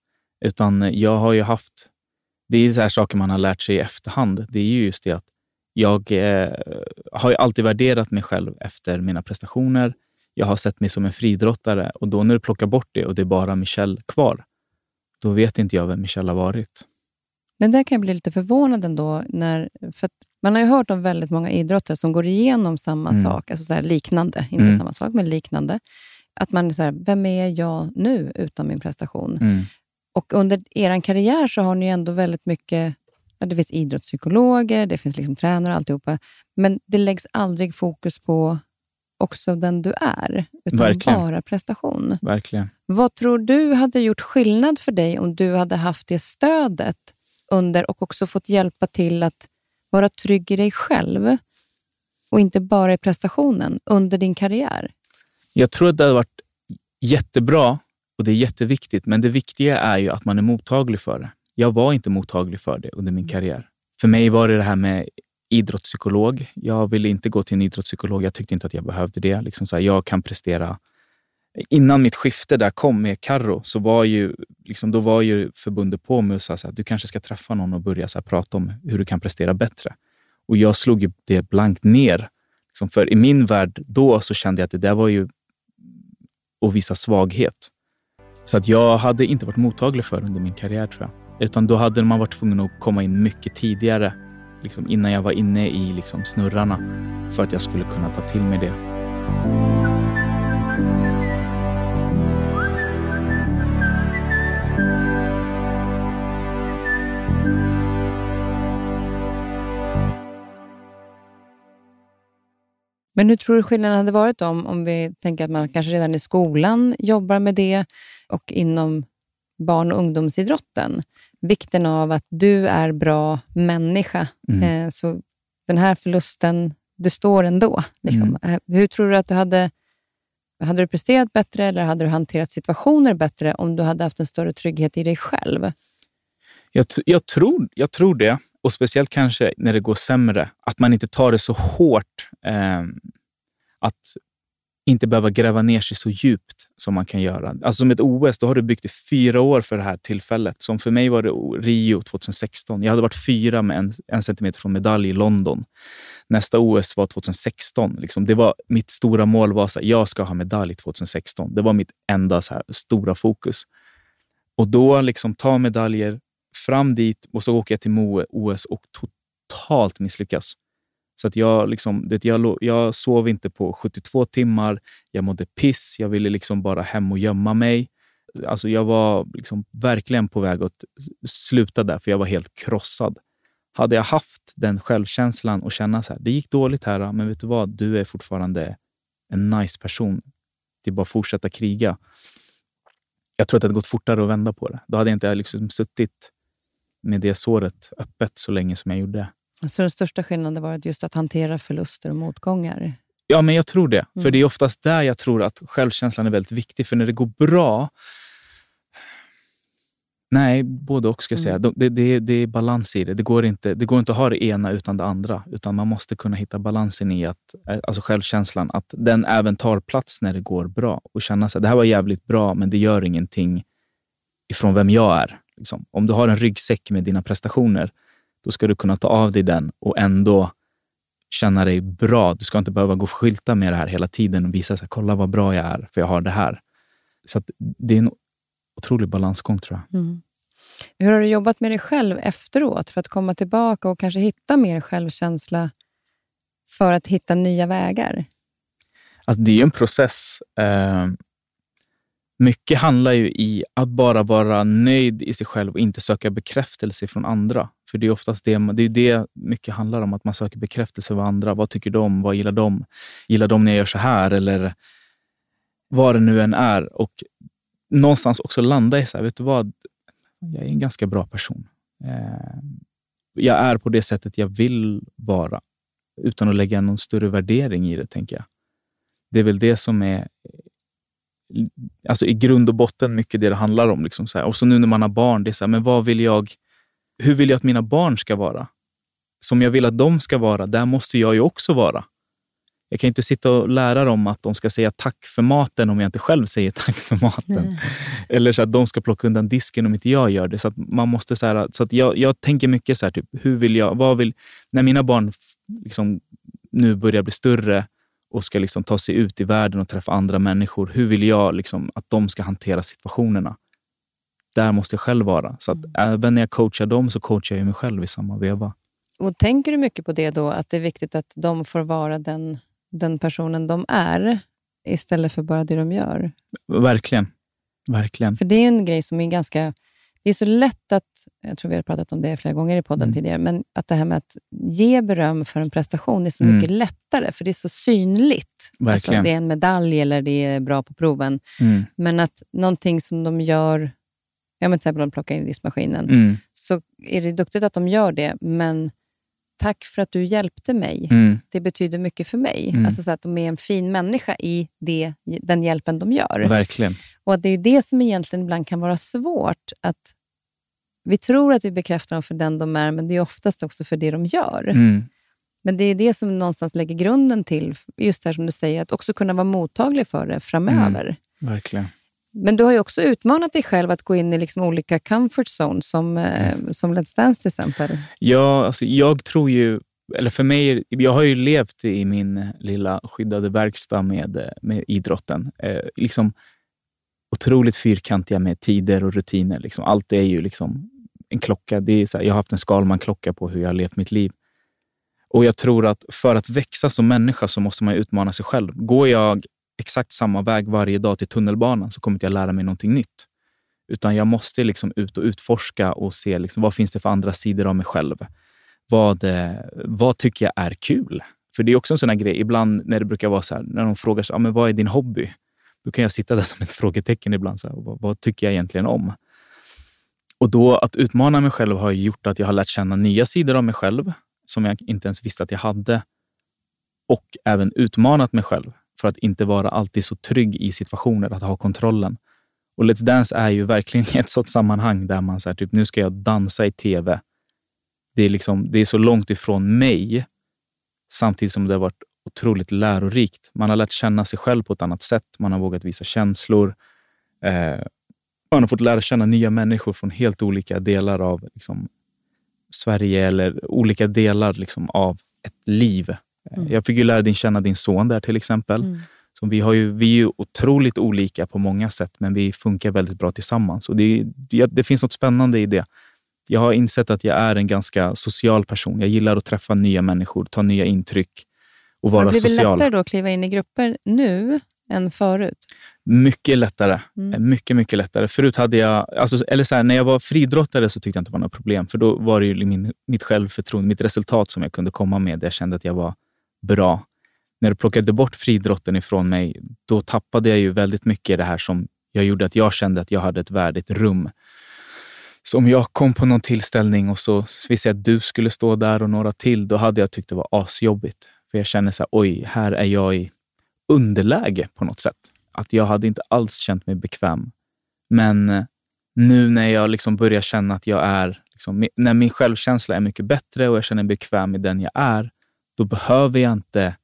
Utan jag har ju haft det är så här saker man har lärt sig i efterhand. Det är ju just det att jag eh, har ju alltid värderat mig själv efter mina prestationer. Jag har sett mig som en fridrottare och då när du plockar bort det och det är bara Michelle kvar, då vet inte jag vem Michelle har varit. Men där kan jag bli lite förvånad ändå. När, för man har ju hört om väldigt många idrottare som går igenom samma Mm. sak, alltså så liknande, inte Mm. samma sak, men liknande. Att man är så här, vem är jag nu utan min prestation? Mm. Och under er karriär så har ni ändå väldigt mycket, ja, det finns idrottspsykologer, det finns liksom tränare och alltihopa, men det läggs aldrig fokus på också den du är, utan Verkligen. bara prestation. Verkligen. Vad tror du hade gjort skillnad för dig om du hade haft det stödet under och också fått hjälpa till att vara trygg i dig själv och inte bara i prestationen under din karriär? Jag tror att det hade varit jättebra och det är jätteviktigt, men det viktiga är ju att man är mottaglig för det. Jag var inte mottaglig för det under min karriär. För mig var det det här med idrottspsykolog. Jag ville inte gå till en idrottspsykolog. Jag tyckte inte att jag behövde det. Liksom så här, jag kan prestera. Innan mitt skifte där kom med Karro så var ju, liksom, då var ju förbundet på mig och sa att du kanske ska träffa någon och börja så här, prata om hur du kan prestera bättre. Och jag slog ju det blankt ner. Liksom, för i min värld då så kände jag att det där var ju att visa svaghet. Så att jag hade inte varit mottaglig för under min karriär tror jag. Utan då hade man varit tvungen att komma in mycket tidigare. Liksom innan jag var inne i liksom snurrarna. För att jag skulle kunna ta till mig det. Men hur tror du skillnaden hade varit om, om vi tänker att man kanske redan i skolan jobbar med det och inom barn och ungdomsidrotten? Vikten av att du är bra människa. Mm. Eh, så den här förlusten, du står ändå. Liksom. Eh, hur tror du att du hade... Hade du presterat bättre eller hade du hanterat situationer bättre om du hade haft en större trygghet i dig själv? Jag, jag, tror, jag tror det. Och speciellt kanske när det går sämre. Att man inte tar det så hårt. Eh, att inte behöva gräva ner sig så djupt som man kan göra. Alltså som ett OS, då har du byggt i fyra år för det här tillfället. Som för mig var det Rio 2016. Jag hade varit fyra med en, en centimeter från medalj i London. Nästa OS var 2016. Liksom. Det var, mitt stora mål var att jag ska ha medalj 2016. Det var mitt enda så här, stora fokus. Och då liksom ta medaljer, fram dit och så åker jag till Moe OS och totalt misslyckas. Så att jag, liksom, det, jag, jag sov inte på 72 timmar. Jag mådde piss. Jag ville liksom bara hem och gömma mig. Alltså jag var liksom verkligen på väg att sluta där, för jag var helt krossad. Hade jag haft den självkänslan och känna så här, det gick dåligt här, men vet du vad? Du är fortfarande en nice person. Det är bara att fortsätta kriga. Jag tror att det hade gått fortare att vända på det. Då hade jag inte liksom suttit med det såret öppet så länge som jag gjorde. Så den största skillnaden var just att hantera förluster och motgångar. Ja, men jag tror det. För Mm. det är oftast där jag tror att självkänslan är väldigt viktig. För när det går bra... Nej, både och ska jag säga. Mm. Det, det, det är balans i det. Det går, inte, det går inte att ha det ena utan det andra. Utan man måste kunna hitta balansen i att, eh, alltså självkänslan, att den även tar plats när det går bra. Och känna att det här var jävligt bra, men det gör ingenting ifrån vem jag är. Liksom. Om du har en ryggsäck med dina prestationer, då ska du kunna ta av dig den och ändå känna dig bra. Du ska inte behöva gå och skylta med det här hela tiden och visa sig, kolla vad bra jag är, för jag har det här. Så att det är en otrolig balansgång tror jag. Mm. Hur har du jobbat med dig själv efteråt för att komma tillbaka och kanske hitta mer självkänsla för att hitta nya vägar? Alltså, det är en process. Eh, mycket handlar ju i att bara vara nöjd i sig själv och inte söka bekräftelse från andra. För det är oftast det, det, är det mycket handlar om, att man söker bekräftelse av andra. Vad tycker de? Vad gillar de? Gillar de när jag gör så här? Eller vad det nu än är. Och någonstans också landa i så här, vet du vad? Jag är en ganska bra person. Eh, jag är på det sättet jag vill vara utan att lägga någon större värdering i det, tänker jag. Det är väl det som är alltså i grund och botten mycket det det handlar om. Liksom så här. Och så nu när man har barn, det är så här, men vad vill jag, hur vill jag att mina barn ska vara? Som jag vill att de ska vara, där måste jag ju också vara. Jag kan inte sitta och lära dem att de ska säga tack för maten om jag inte själv säger tack för maten. Nej. Eller så att de ska plocka undan disken om inte jag gör det. Så att man måste så här, så att jag, jag tänker mycket så här, typ, hur vill jag, vad vill, när mina barn liksom, nu börjar bli större och ska liksom ta sig ut i världen och träffa andra människor. Hur vill jag liksom, att de ska hantera situationerna? Där måste jag själv vara. Så att även när jag coachar dem så coachar jag mig själv i samma veva. Och tänker du mycket på det då, att det är viktigt att de får vara den, den personen de är istället för bara det de gör? Verkligen. Verkligen. För det är en grej som är ganska... Det är så lätt att, jag tror vi har pratat om det flera gånger i podden Mm. tidigare, men att det här med att ge beröm för en prestation är så Mm. mycket lättare, för det är så synligt. Alltså, Verkligen. det är en medalj eller det är bra på proven. Mm. Men att någonting som de gör, ja, men till exempel de plockar in i diskmaskinen, Mm. så är det duktigt att de gör det, men tack för att du hjälpte mig. Mm. Det betyder mycket för mig. Mm. Alltså så att de är en fin människa i det, den hjälpen de gör. Verkligen. Och det är det som egentligen ibland kan vara svårt. Att vi tror att vi bekräftar dem för den de är, men det är oftast också för det de gör. Mm. Men det är det som någonstans lägger grunden till, just det här som du säger, att också kunna vara mottaglig för det framöver. Mm. Verkligen. Men du har ju också utmanat dig själv att gå in i liksom olika comfort zones, som, eh, som Let's Dance till exempel. Ja, alltså jag tror ju, eller för mig, jag har ju levt i min lilla skyddade verkstad med, med idrotten. Eh, liksom otroligt fyrkantiga med tider och rutiner. Liksom. Allt är ju liksom en klocka. Det är så här, jag har haft en Skalman-klocka på hur jag har levt mitt liv. Och jag tror att för att växa som människa så måste man utmana sig själv. Går jag exakt samma väg varje dag till tunnelbanan så kommer inte jag lära mig någonting nytt. Utan jag måste liksom ut och utforska och se liksom, vad finns det för andra sidor av mig själv. Vad, eh, vad tycker jag är kul? För det är också en sån här grej, ibland när det brukar vara så här, när de frågar så, ah, men vad är din hobby? Då kan jag sitta där [laughs] som ett frågetecken ibland. Så här, vad, vad tycker jag egentligen om? Och då att utmana mig själv har gjort att jag har lärt känna nya sidor av mig själv som jag inte ens visste att jag hade. Och även utmanat mig själv för att inte vara alltid så trygg i situationer, att ha kontrollen. Och Let's Dance är ju verkligen [laughs] ett sådant sammanhang där man säger typ, nu ska jag dansa i tv. Det är, liksom, det är så långt ifrån mig samtidigt som det har varit otroligt lärorikt. Man har lärt känna sig själv på ett annat sätt. Man har vågat visa känslor. Eh, man har fått lära känna nya människor från helt olika delar av liksom, Sverige eller olika delar liksom, av ett liv. Mm. Jag fick ju lära dig känna din son där till exempel. Mm. Så vi, har ju, vi är ju otroligt olika på många sätt, men vi funkar väldigt bra tillsammans. Och det, det, det finns något spännande i det. Jag har insett att jag är en ganska social person. Jag gillar att träffa nya människor, ta nya intryck och Har det vara blivit social. lättare då att kliva in i grupper nu än förut? Mycket lättare. Mm. Mycket, mycket lättare. Förut hade jag, alltså, eller så här, när jag var friidrottare så tyckte jag inte det var något problem. För då var det ju min, mitt självförtroende, mitt resultat som jag kunde komma med. Jag kände att jag var bra. När du plockade bort friidrotten ifrån mig, då tappade jag ju väldigt mycket i det här som jag gjorde att jag kände att jag hade ett värdigt rum. Så om jag kom på någon tillställning och så visste jag att du skulle stå där och några till, då hade jag tyckt det var asjobbigt. För jag kände så här, oj, här är jag i underläge på något sätt. Att jag hade inte alls känt mig bekväm. Men eh, nu när jag liksom börjar känna att jag är, liksom, när min självkänsla är mycket bättre och jag känner mig bekväm i den jag är, då behöver jag inte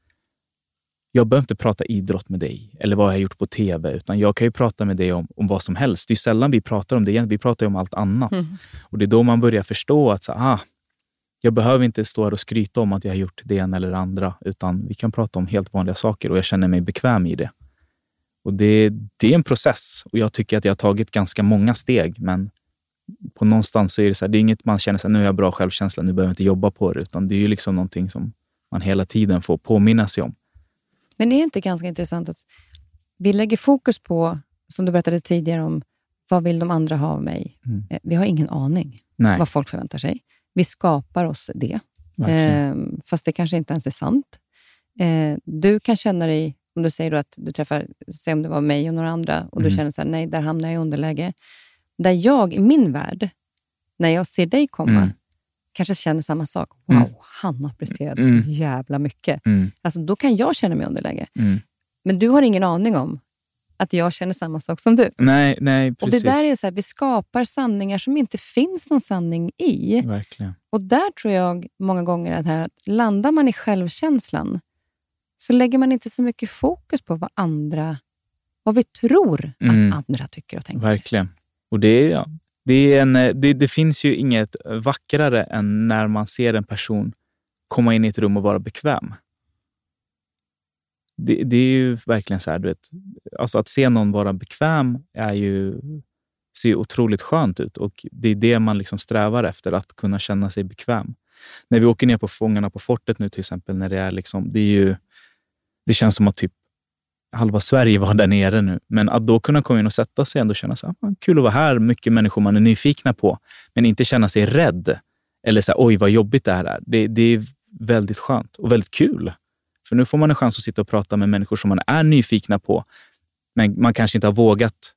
jag behöver inte prata idrott med dig eller vad jag har gjort på tv, utan jag kan ju prata med dig om, om vad som helst. Det är sällan vi pratar om det, igen. vi pratar om allt annat. Mm. Och Det är då man börjar förstå att så, ah, jag behöver inte stå här och skryta om att jag har gjort det ena eller det andra, utan vi kan prata om helt vanliga saker och jag känner mig bekväm i det. Och det, det är en process och jag tycker att jag har tagit ganska många steg, men på någonstans så är det så här, det är inget man känner att nu har jag bra självkänsla, nu behöver jag inte jobba på det, utan det är ju liksom någonting som man hela tiden får påminna sig om. Men är det inte ganska intressant att vi lägger fokus på, som du berättade tidigare om, vad vill de andra ha av mig? Mm. Eh, Vi har ingen aning Nej, vad folk förväntar sig. Vi skapar oss det, eh, fast det kanske inte ens är sant. Eh, du kan känna dig, om du säger att du träffar, säg om det var mig och några andra, och du Mm. känner så här, nej, där hamnar jag i underläge. Där jag, i min värld, när jag ser dig komma, Mm. Kanske känner samma sak. Wow, Mm. han har presterat Mm. så jävla mycket. Mm, Alltså, då kan jag känna mig underläge. mm. Men du har ingen aning om att jag känner samma sak som du. Nej, nej, Och precis. det där är så här, Vi skapar sanningar som inte finns någon sanning i. Verkligen. Och där tror jag många gånger att, här, att landar man i självkänslan så lägger man inte så mycket fokus på vad andra, vad vi tror Mm. att andra tycker och tänker. Verkligen. Och det, är, ja, det, är en, eh, det, det finns ju inget eh, vackrare än när man ser en person komma in i ett rum och vara bekväm. Det, det är ju verkligen så här, du vet, alltså att se någon vara bekväm är ju, ser ju otroligt skönt ut och det är det man liksom strävar efter, att kunna känna sig bekväm. När vi åker ner på Fångarna på fortet nu till exempel, när det är liksom, det är ju, det känns som att typ halva Sverige var där nere nu. Men att då kunna komma in och sätta sig och känna så här, "Ah, kul att vara här, mycket människor man är nyfikna på, men inte känna sig rädd. Eller så här, oj vad jobbigt det här är. Det, det är väldigt skönt och väldigt kul. För nu får man en chans att sitta och prata med människor som man är nyfikna på, men man kanske inte har vågat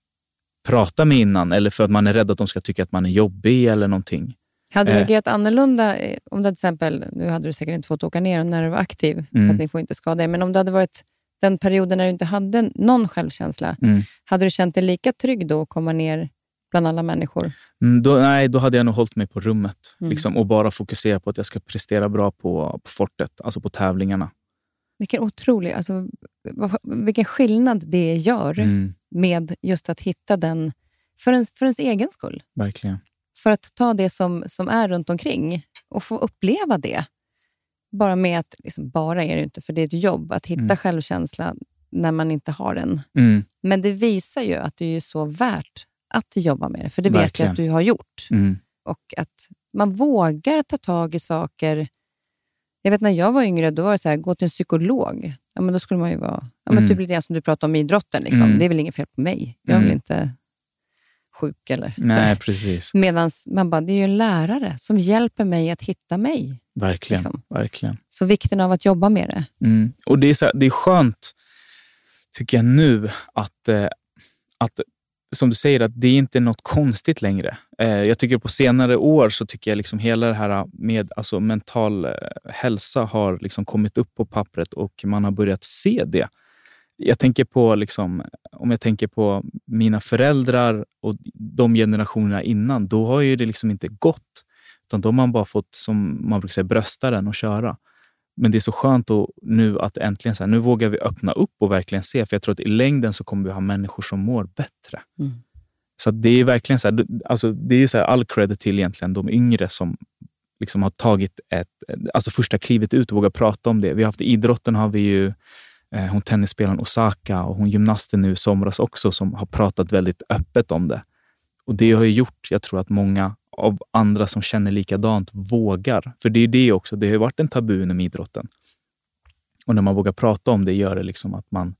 prata med innan eller för att man är rädd att de ska tycka att man är jobbig eller någonting. Hade du Eh. agerat annorlunda eh, om du till exempel, nu hade du säkert inte fått åka ner när du var aktiv, för Mm. att ni får inte skada er, men om det hade varit den perioden när du inte hade någon självkänsla, Mm. hade du känt dig lika trygg då att komma ner bland alla människor? Mm, då, nej, då hade jag nog hållit mig på rummet Mm. liksom, och bara fokusera på att jag ska prestera bra på, på fortet, alltså på tävlingarna. Vilken otrolig, alltså, vilken skillnad det gör Mm, med just att hitta den, för ens, för ens egen skull. verkligen. För att ta det som, som är runt omkring och få uppleva det. Bara med att, liksom, bara är det inte, för det är ett jobb, att hitta Mm. självkänsla när man inte har den. Mm, Men det visar ju att det är så värt att jobba med det, för det vet Verkligen. jag att du har gjort. mm, Och att man vågar ta tag i saker. Jag vet när jag var yngre, då var det så här, gå till en psykolog. Ja, men då skulle man ju vara, ja, men Mm. typ lite grann som du pratade om idrotten. Liksom. Mm. Det är väl inget fel på mig. Jag är väl Mm. inte sjuk eller nej, precis. Medan man bara, det är ju en lärare som hjälper mig att hitta mig. Verkligen. Liksom. verkligen. Så vikten av att jobba med det. Mm. Och det är, så här, det är skönt, tycker jag nu, att, eh, att som du säger, att det är inte något konstigt längre. Eh, jag tycker på senare år så tycker jag liksom hela det här med alltså mental eh, hälsa har liksom kommit upp på pappret och man har börjat se det. Jag tänker på, liksom, om jag tänker på mina föräldrar och de generationerna innan, då har ju det liksom inte gått. Utan då har man bara fått, som man brukar säga, brösta den och köra. Men det är så skönt att nu att äntligen så här, nu vågar vi öppna upp och verkligen se. För jag tror att i längden så kommer vi ha människor som mår bättre. Mm. Så det är verkligen så här, alltså det är så här all credit till egentligen de yngre som liksom har tagit ett, alltså första klivet ut och vågar prata om det. Vi har haft idrotten har vi ju eh, hon tennisspelaren Osaka och hon gymnasten nu i somras också som har pratat väldigt öppet om det. Och det har ju gjort, jag tror att många av andra som känner likadant vågar. För det är det också, det har ju varit en tabu inom idrotten. Och när man vågar prata om det gör det liksom att man,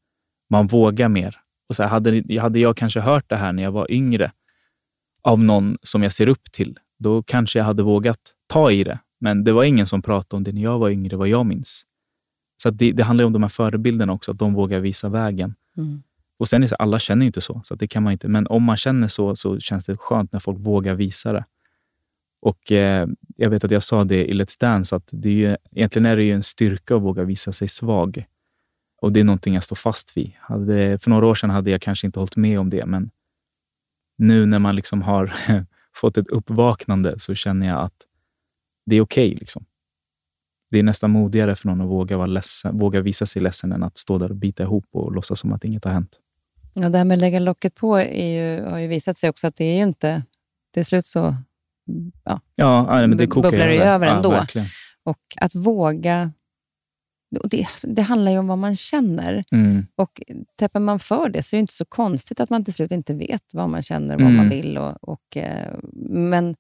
man vågar mer. Och så här, hade, hade jag kanske hört det här när jag var yngre av någon som jag ser upp till, då kanske jag hade vågat ta i det. Men det var ingen som pratade om det när jag var yngre, vad jag minns. Så det, det handlar om de här förebilderna också, att de vågar visa vägen. Mm. Och sen är det så, alla känner ju inte så, så det kan man inte. Men om man känner så, så känns det skönt när folk vågar visa det. Och eh, jag vet att jag sa det i Let's Dance, att det är ju, egentligen är det ju en styrka att våga visa sig svag. Och det är någonting jag står fast vid. Hade, för några år sedan hade jag kanske inte hållit med om det, men nu när man liksom har [laughs] fått ett uppvaknande så känner jag att det är okej. liksom. Det är nästan modigare för någon att våga, vara ledsen, våga visa sig ledsen än att stå där och bita ihop och låtsas som att inget har hänt. Ja, det här med att lägga locket på är ju, har ju visat sig också att det är ju inte... Till slut så... Ja, Ja, nej, men det bubblar det ju över ändå. Ja, och att våga... Det, det handlar ju om vad man känner. Mm, Och täpper man för det så är det inte så konstigt att man till slut inte vet vad man känner, vad Mm. man vill. Och, och, eh, men,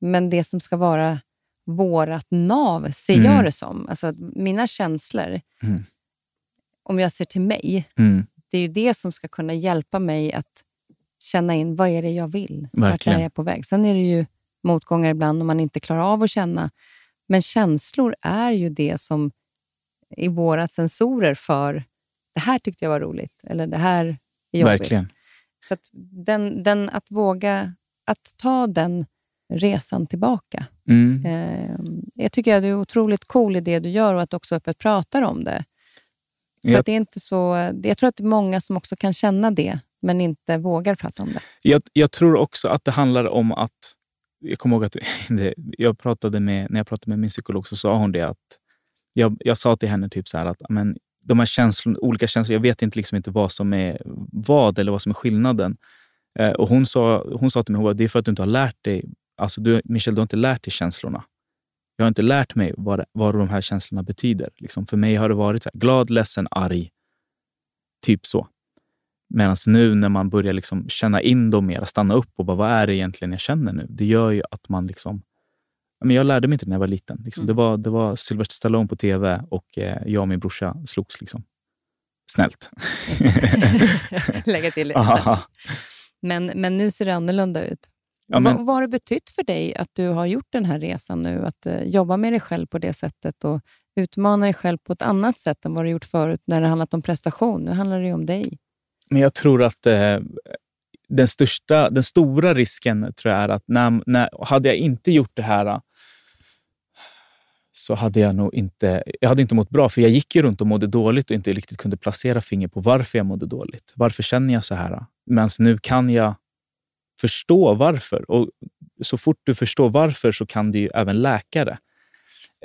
men det som ska vara vårat nav ser Mm. jag det som. Alltså, mina känslor, Mm. om jag ser till mig, mm, det är ju det som ska kunna hjälpa mig att känna in vad är det jag vill. Vart Verkligen. är jag på väg? Sen är det ju motgångar ibland om man inte klarar av att känna. Men känslor är ju det som är våra sensorer för det här tyckte jag var roligt eller det här är jobbigt. verkligen. Så att, den, den, att våga att ta den resan tillbaka. Mm. Eh, jag tycker att du är otroligt cool i det du gör och att du också öppet pratar om det. För Jag- att det är inte så, jag tror att det är många som också kan känna det, men inte vågar prata om det. Jag, jag tror också att det handlar om att... Jag kommer ihåg att [laughs] det, jag pratade med, när jag pratade med min psykolog så sa hon det att... Jag, jag sa till henne typ så här att men de här känslor, olika känslor, jag vet inte, liksom inte vad som är vad eller vad som är skillnaden. Eh, och hon sa, hon sa till mig att det är för att du inte har lärt dig, alltså du, Michel, du har inte lärt dig känslorna. Jag har inte lärt mig vad, vad de här känslorna betyder. Liksom för mig har det varit så här, glad, ledsen, arg. Typ så. Medan nu när man börjar liksom känna in dem mer, stanna upp och bara, vad är det egentligen jag känner nu? Det gör ju att man liksom... Men jag lärde mig inte när jag var liten. Liksom. Mm. Det, var, det var Sylvester Stallone på tv och eh, jag och min brorsa slogs. Liksom. Snällt. [laughs] Lägga till lite. Men, men nu ser det annorlunda ut. Ja, men... vad, vad har det betytt för dig att du har gjort den här resan nu? Att uh, jobba med dig själv på det sättet och utmana dig själv på ett annat sätt än vad du gjort förut när det handlat om prestation. Nu handlar det ju om dig. Men jag tror att eh, den, största, den stora risken tror jag är att när, när, hade jag inte gjort det här så hade jag nog inte, jag hade inte mått bra. För jag gick ju runt och mådde dåligt och inte riktigt kunde placera finger på varför jag mådde dåligt. Varför känner jag så här? Men nu kan jag förstå varför. Och så fort du förstår varför så kan du ju även läka det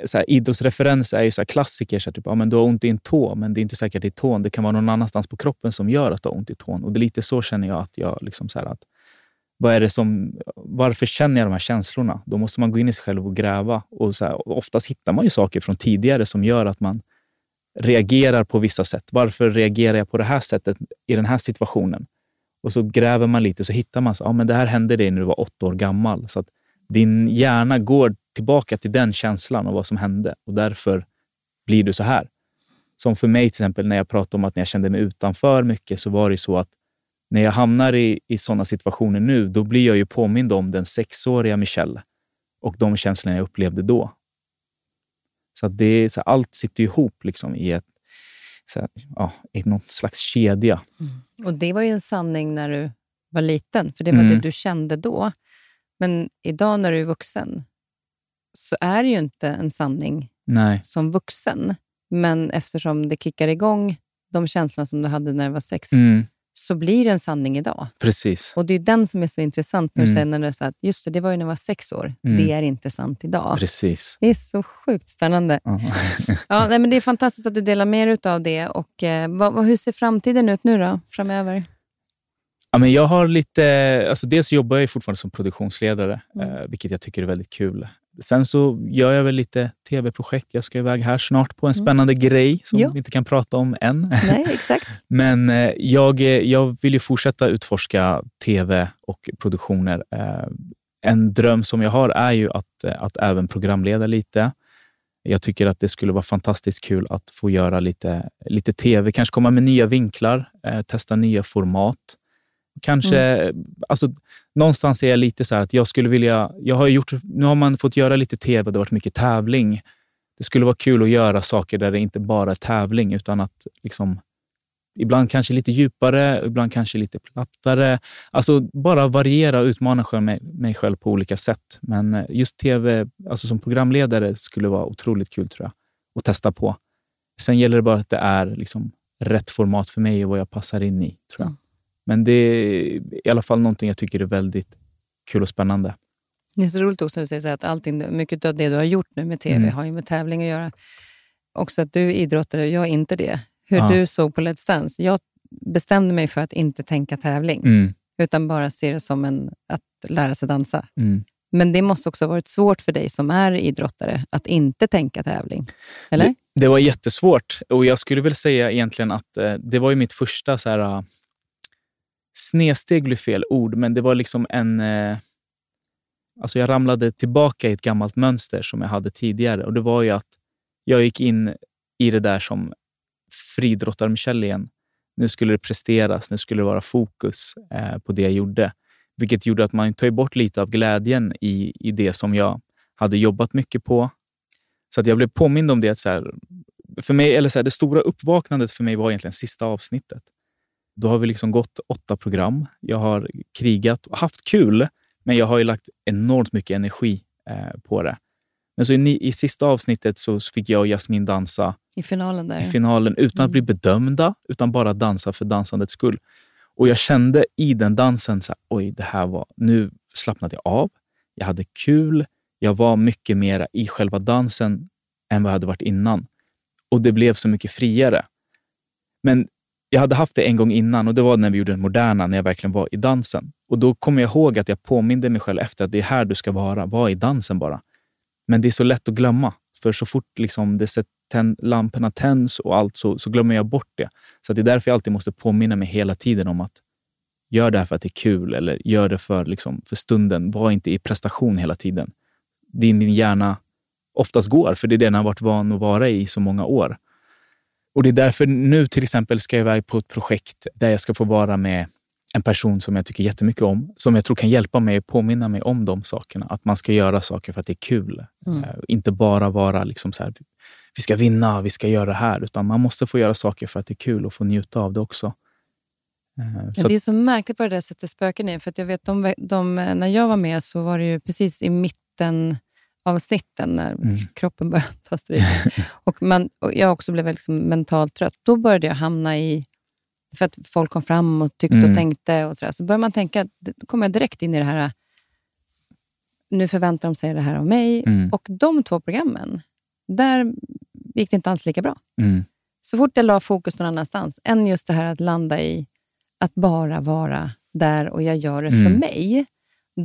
så här, idrottsreferenser är ju så här klassiker. Så här, typ, ja, men du har ont i en tå, men det är inte säkert att det är tån. Det kan vara någon annanstans på kroppen som gör att du har ont i tån. Och det är lite så känner jag att jag... Liksom så att, vad är det som, varför känner jag de här känslorna? Då måste man gå in i sig själv och gräva. Och så här, och oftast hittar man ju saker från tidigare som gör att man reagerar på vissa sätt. Varför reagerar jag på det här sättet i den här situationen? Och så gräver man lite och så hittar man att ja, det här hände dig när du var åtta år gammal. Så att din hjärna går tillbaka till den känslan och vad som hände och därför blir du så här. Som för mig till exempel när jag pratade om att när jag kände mig utanför mycket så var det så att när jag hamnar i, i sådana situationer nu, då blir jag ju påmind om den sexåriga Michelle och de känslorna jag upplevde då. Så det är, så allt sitter ihop liksom i ett, så ja, i någon slags kedja. Mm. Och det var ju en sanning när du var liten, för det var mm. det du kände då. Men idag när du är vuxen så är det ju inte en sanning Nej. som vuxen. Men eftersom det kickar igång de känslorna som du hade när du var sex, mm. så blir det en sanning idag. Precis. Och Det är den som är så intressant. När du mm. säger att just det, det var ju när jag var sex år. Mm. Det är inte sant idag. Precis. Det är så sjukt spännande. ja, [laughs] nej, men det är fantastiskt att du delar med dig av det. Och, eh, vad, hur ser framtiden ut nu då, framöver? Ja, men jag har lite, alltså dels jobbar jag fortfarande som produktionsledare, mm. eh, vilket jag tycker är väldigt kul. Sen så gör jag väl lite tv-projekt. Jag ska iväg här snart på en mm. spännande mm. grej som jo. vi inte kan prata om än. [laughs] Nej, exakt. Men eh, jag, jag vill ju fortsätta utforska tv och produktioner. Eh, en dröm som jag har är ju att, eh, att även programleda lite. Jag tycker att det skulle vara fantastiskt kul att få göra lite, lite tv, kanske komma med nya vinklar, testa nya format. Kanske, mm. alltså, någonstans är jag lite så att jag skulle vilja... Jag har gjort, nu har man fått göra lite tv, det har varit mycket tävling. Det skulle vara kul att göra saker där det inte bara är tävling, utan att liksom, ibland kanske lite djupare, ibland kanske lite plattare. Alltså bara variera och utmana mig, själv på olika sätt. Men just tv alltså som programledare skulle vara otroligt kul tror jag, att testa på. Sen gäller det bara att det är liksom rätt format för mig och vad jag passar in i. tror jag. Men det är i alla fall någonting jag tycker är väldigt kul och spännande. Det är så roligt också att du säger att allting, mycket av det du har gjort nu med tv mm. har ju med tävling att göra. Också att du är idrottare, jag är inte det. Hur ja. du såg på Let's Dance. Jag bestämde mig för att inte tänka tävling, mm. utan bara se det som en, att lära sig dansa. Mm. Men det måste också ha varit svårt för dig som är idrottare att inte tänka tävling, eller? Det, det var jättesvårt och jag skulle väl säga egentligen att eh, det var ju mitt första så här, snedsteg blir fel ord, men det var liksom en... Eh, alltså jag ramlade tillbaka i ett gammalt mönster som jag hade tidigare. Och Det var ju att jag gick in i det där som friidrottar-Michelle igen. Nu skulle det presteras, nu skulle det vara fokus eh, på det jag gjorde. Vilket gjorde att man tar bort lite av glädjen i, i det som jag hade jobbat mycket på. Så att jag blev påmind om det. Att så här, för mig, eller så här, det stora uppvaknandet för mig var egentligen sista avsnittet. Då har vi liksom gått åtta program. Jag har krigat och haft kul, men jag har ju lagt enormt mycket energi eh, på det. Men så i, i sista avsnittet så fick jag och Jasmin dansa i finalen, där. I finalen utan mm. att bli bedömda, utan bara dansa för dansandets skull. Och jag kände i den dansen, så här, oj, det här var, nu slappnade jag av. Jag hade kul. Jag var mycket mer i själva dansen än vad jag hade varit innan. Och det blev så mycket friare. Men jag hade haft det en gång innan och det var när vi gjorde den moderna, när jag verkligen var i dansen. Och Då kommer jag ihåg att jag påminde mig själv efter att det är här du ska vara. Var i dansen bara. Men det är så lätt att glömma. För så fort liksom det tänd, lamporna tänds och allt så, så glömmer jag bort det. Så det är därför jag alltid måste påminna mig hela tiden om att gör det här för att det är kul eller gör det för, liksom, för stunden. Var inte i prestation hela tiden. Din, din hjärna oftast går, för det är den har varit van att vara i så många år. Och Det är därför nu till exempel ska jag iväg på ett projekt där jag ska få vara med en person som jag tycker jättemycket om, som jag tror kan hjälpa mig att påminna mig om de sakerna. Att man ska göra saker för att det är kul. Mm. Uh, inte bara vara liksom så här, vi ska vinna, vi ska göra det här. Utan man måste få göra saker för att det är kul och få njuta av det också. Uh, ja, det är så märkligt vad det där sätter spöken i. För att jag vet, de, de, när jag var med så var det ju precis i mitten av snitten när mm. kroppen började [laughs] ta stryk. och, man, och jag också blev liksom mentalt trött. Då började jag hamna i för att folk kom fram och tyckte mm. och tänkte. och Så, där. så börjar man tänka, då kommer jag direkt in i det här, nu förväntar de sig det här av mig. Mm. Och de två programmen, där gick det inte alls lika bra. Mm. Så fort jag la fokus någon annanstans, än just det här att landa i att bara vara där och jag gör det för mm. mig,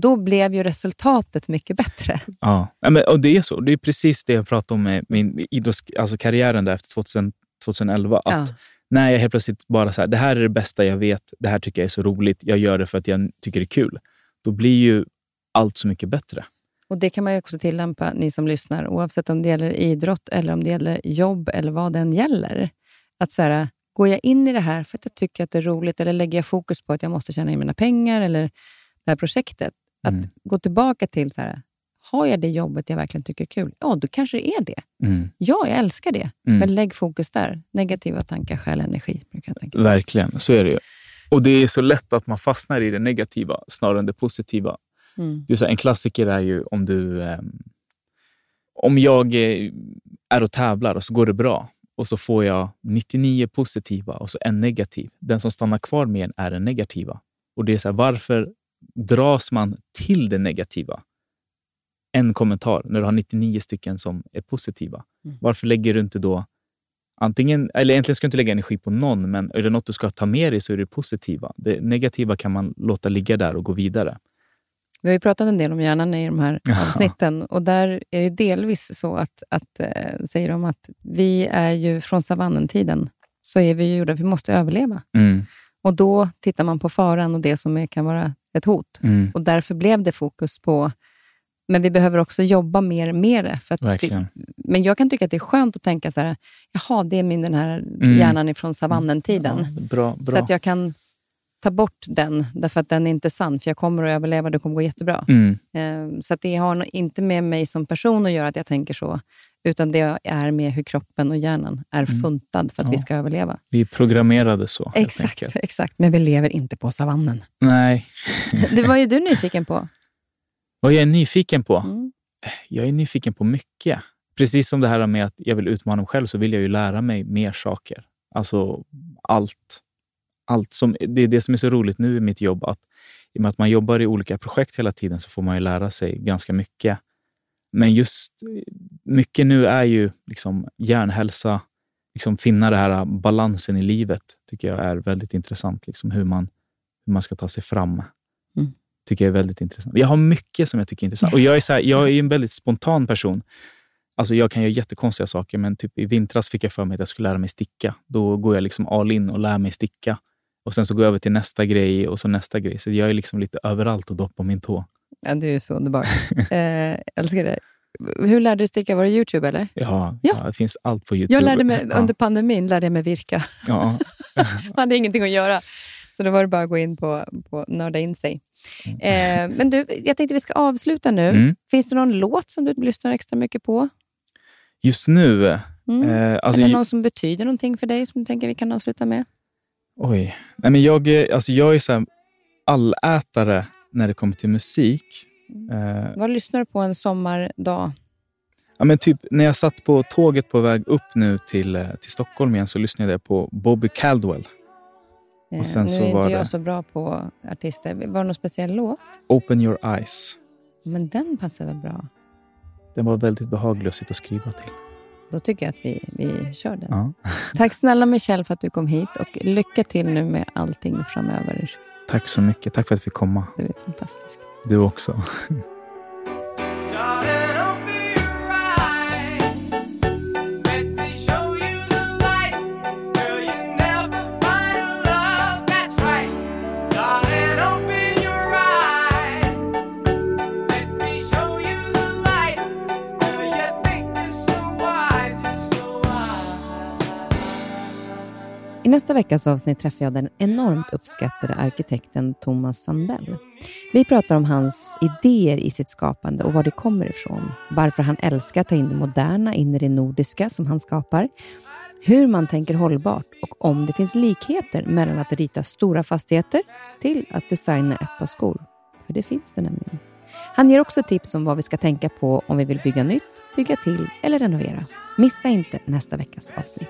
då blev ju resultatet mycket bättre. Ja, och det är så. Det är precis det jag pratade om med min idrottskarriären alltså karriären där efter 2000, 2011. Att ja när jag helt plötsligt bara så här, det här är det bästa jag vet, det här tycker jag är så roligt, jag gör det för att jag tycker det är kul. Då blir ju allt så mycket bättre. Och Det kan man också tillämpa, ni som lyssnar, oavsett om det gäller idrott eller om det gäller jobb eller vad den gäller. Att så här, Går jag in i det här för att jag tycker att det är roligt eller lägger jag fokus på att jag måste tjäna in mina pengar eller det här projektet? Att mm. gå tillbaka till så här, har jag det jobbet jag verkligen tycker är kul? Ja, då kanske det är det. Mm. Ja, jag älskar det. Mm. Men lägg fokus där. Negativa tankar stjäl energi. Brukar jag tänka. Verkligen, så är det ju. Och det är så lätt att man fastnar i det negativa snarare än det positiva. Mm. Det är så en klassiker är ju om du... Eh, om jag är och tävlar och så går det bra och så får jag 99 positiva och så en negativ. Den som stannar kvar med en är den negativa. Och det är så här, Varför dras man till det negativa? en kommentar när du har 99 stycken som är positiva. Mm. Varför lägger du inte då antingen, eller egentligen ska du inte lägga energi på någon, men är det något du ska ta med dig så är det positiva. Det negativa kan man låta ligga där och gå vidare. Vi har ju pratat en del om hjärnan i de här [laughs] avsnitten och där är det delvis så att, att äh, säger de att vi är ju från savannentiden så är vi ju gjorda, vi måste överleva. Mm. Och då tittar man på faran och det som är, kan vara ett hot. Mm. Och därför blev det fokus på men vi behöver också jobba mer med det. För det, men jag kan tycka att det är skönt att tänka så här, jaha, det är min den här mm. hjärnan ifrån savannentiden. Ja, bra, bra. Så att jag kan ta bort den, därför att den är inte sann. För jag kommer att överleva, det kommer gå jättebra. Mm. Ehm, så att det har inte med mig som person att göra att jag tänker så, utan det är med hur kroppen och hjärnan är mm. funtad för att ja. vi ska överleva. Vi är programmerade så. Exakt, exakt, men vi lever inte på savannen. Nej. [laughs] det var ju du nyfiken på. Vad jag är nyfiken på? Mm. Jag är nyfiken på mycket. Precis som det här med att jag vill utmana mig själv så vill jag ju lära mig mer saker. Alltså allt. allt som, det är det som är så roligt nu i mitt jobb. att I och med att man jobbar i olika projekt hela tiden så får man ju lära sig ganska mycket. Men just mycket nu är ju liksom hjärnhälsa, liksom finna den här balansen i livet tycker jag är väldigt intressant. Liksom hur, man, hur man ska ta sig fram tycker jag är väldigt intressant. Jag har mycket som jag tycker är intressant. Och jag, är så här, jag är en väldigt spontan person. Alltså jag kan göra jättekonstiga saker, men typ i vintras fick jag för mig att jag skulle lära mig sticka. Då går jag liksom all in och lär mig sticka. Och Sen så går jag över till nästa grej och så nästa grej. Så jag är liksom lite överallt och doppar min tå. Ja, du är så underbar. [laughs] eh, älskar det. Hur lärde du sticka? Var det Youtube eller? Ja, ja. ja, det finns allt på Youtube. Jag lärde mig, Under pandemin lärde jag mig virka. Ja. [laughs] Man hade ingenting att göra. Så då var det bara att gå in på, på nörda in sig. Mm. Eh, men du, jag tänkte vi ska avsluta nu. Mm. Finns det någon låt som du lyssnar extra mycket på? Just nu? Mm. Eh, alltså, Eller någon som betyder någonting för dig som du tänker vi kan avsluta med? Oj. Nej, men jag, alltså jag är så här allätare när det kommer till musik. Mm. Eh, Vad lyssnar du på en sommardag? Ja, men typ, när jag satt på tåget på väg upp nu till, eh, till Stockholm igen så lyssnade jag på Bobby Caldwell. Och sen nu så är inte jag det... så bra på artister. Var det någon speciell låt? Open your eyes. Men den passar väl bra? Den var väldigt behaglig att sitta och skriva till. Då tycker jag att vi, vi kör den. Ja. Tack snälla Michelle för att du kom hit och lycka till nu med allting framöver. Tack så mycket. Tack för att vi fick komma. Du är fantastisk. Du också. [laughs] I nästa veckas avsnitt träffar jag den enormt uppskattade arkitekten Thomas Sandell. Vi pratar om hans idéer i sitt skapande och var det kommer ifrån. Varför han älskar att ta in det moderna in i det nordiska som han skapar. Hur man tänker hållbart och om det finns likheter mellan att rita stora fastigheter till att designa ett par skor. För det finns det nämligen. Han ger också tips om vad vi ska tänka på om vi vill bygga nytt, bygga till eller renovera. Missa inte nästa veckas avsnitt.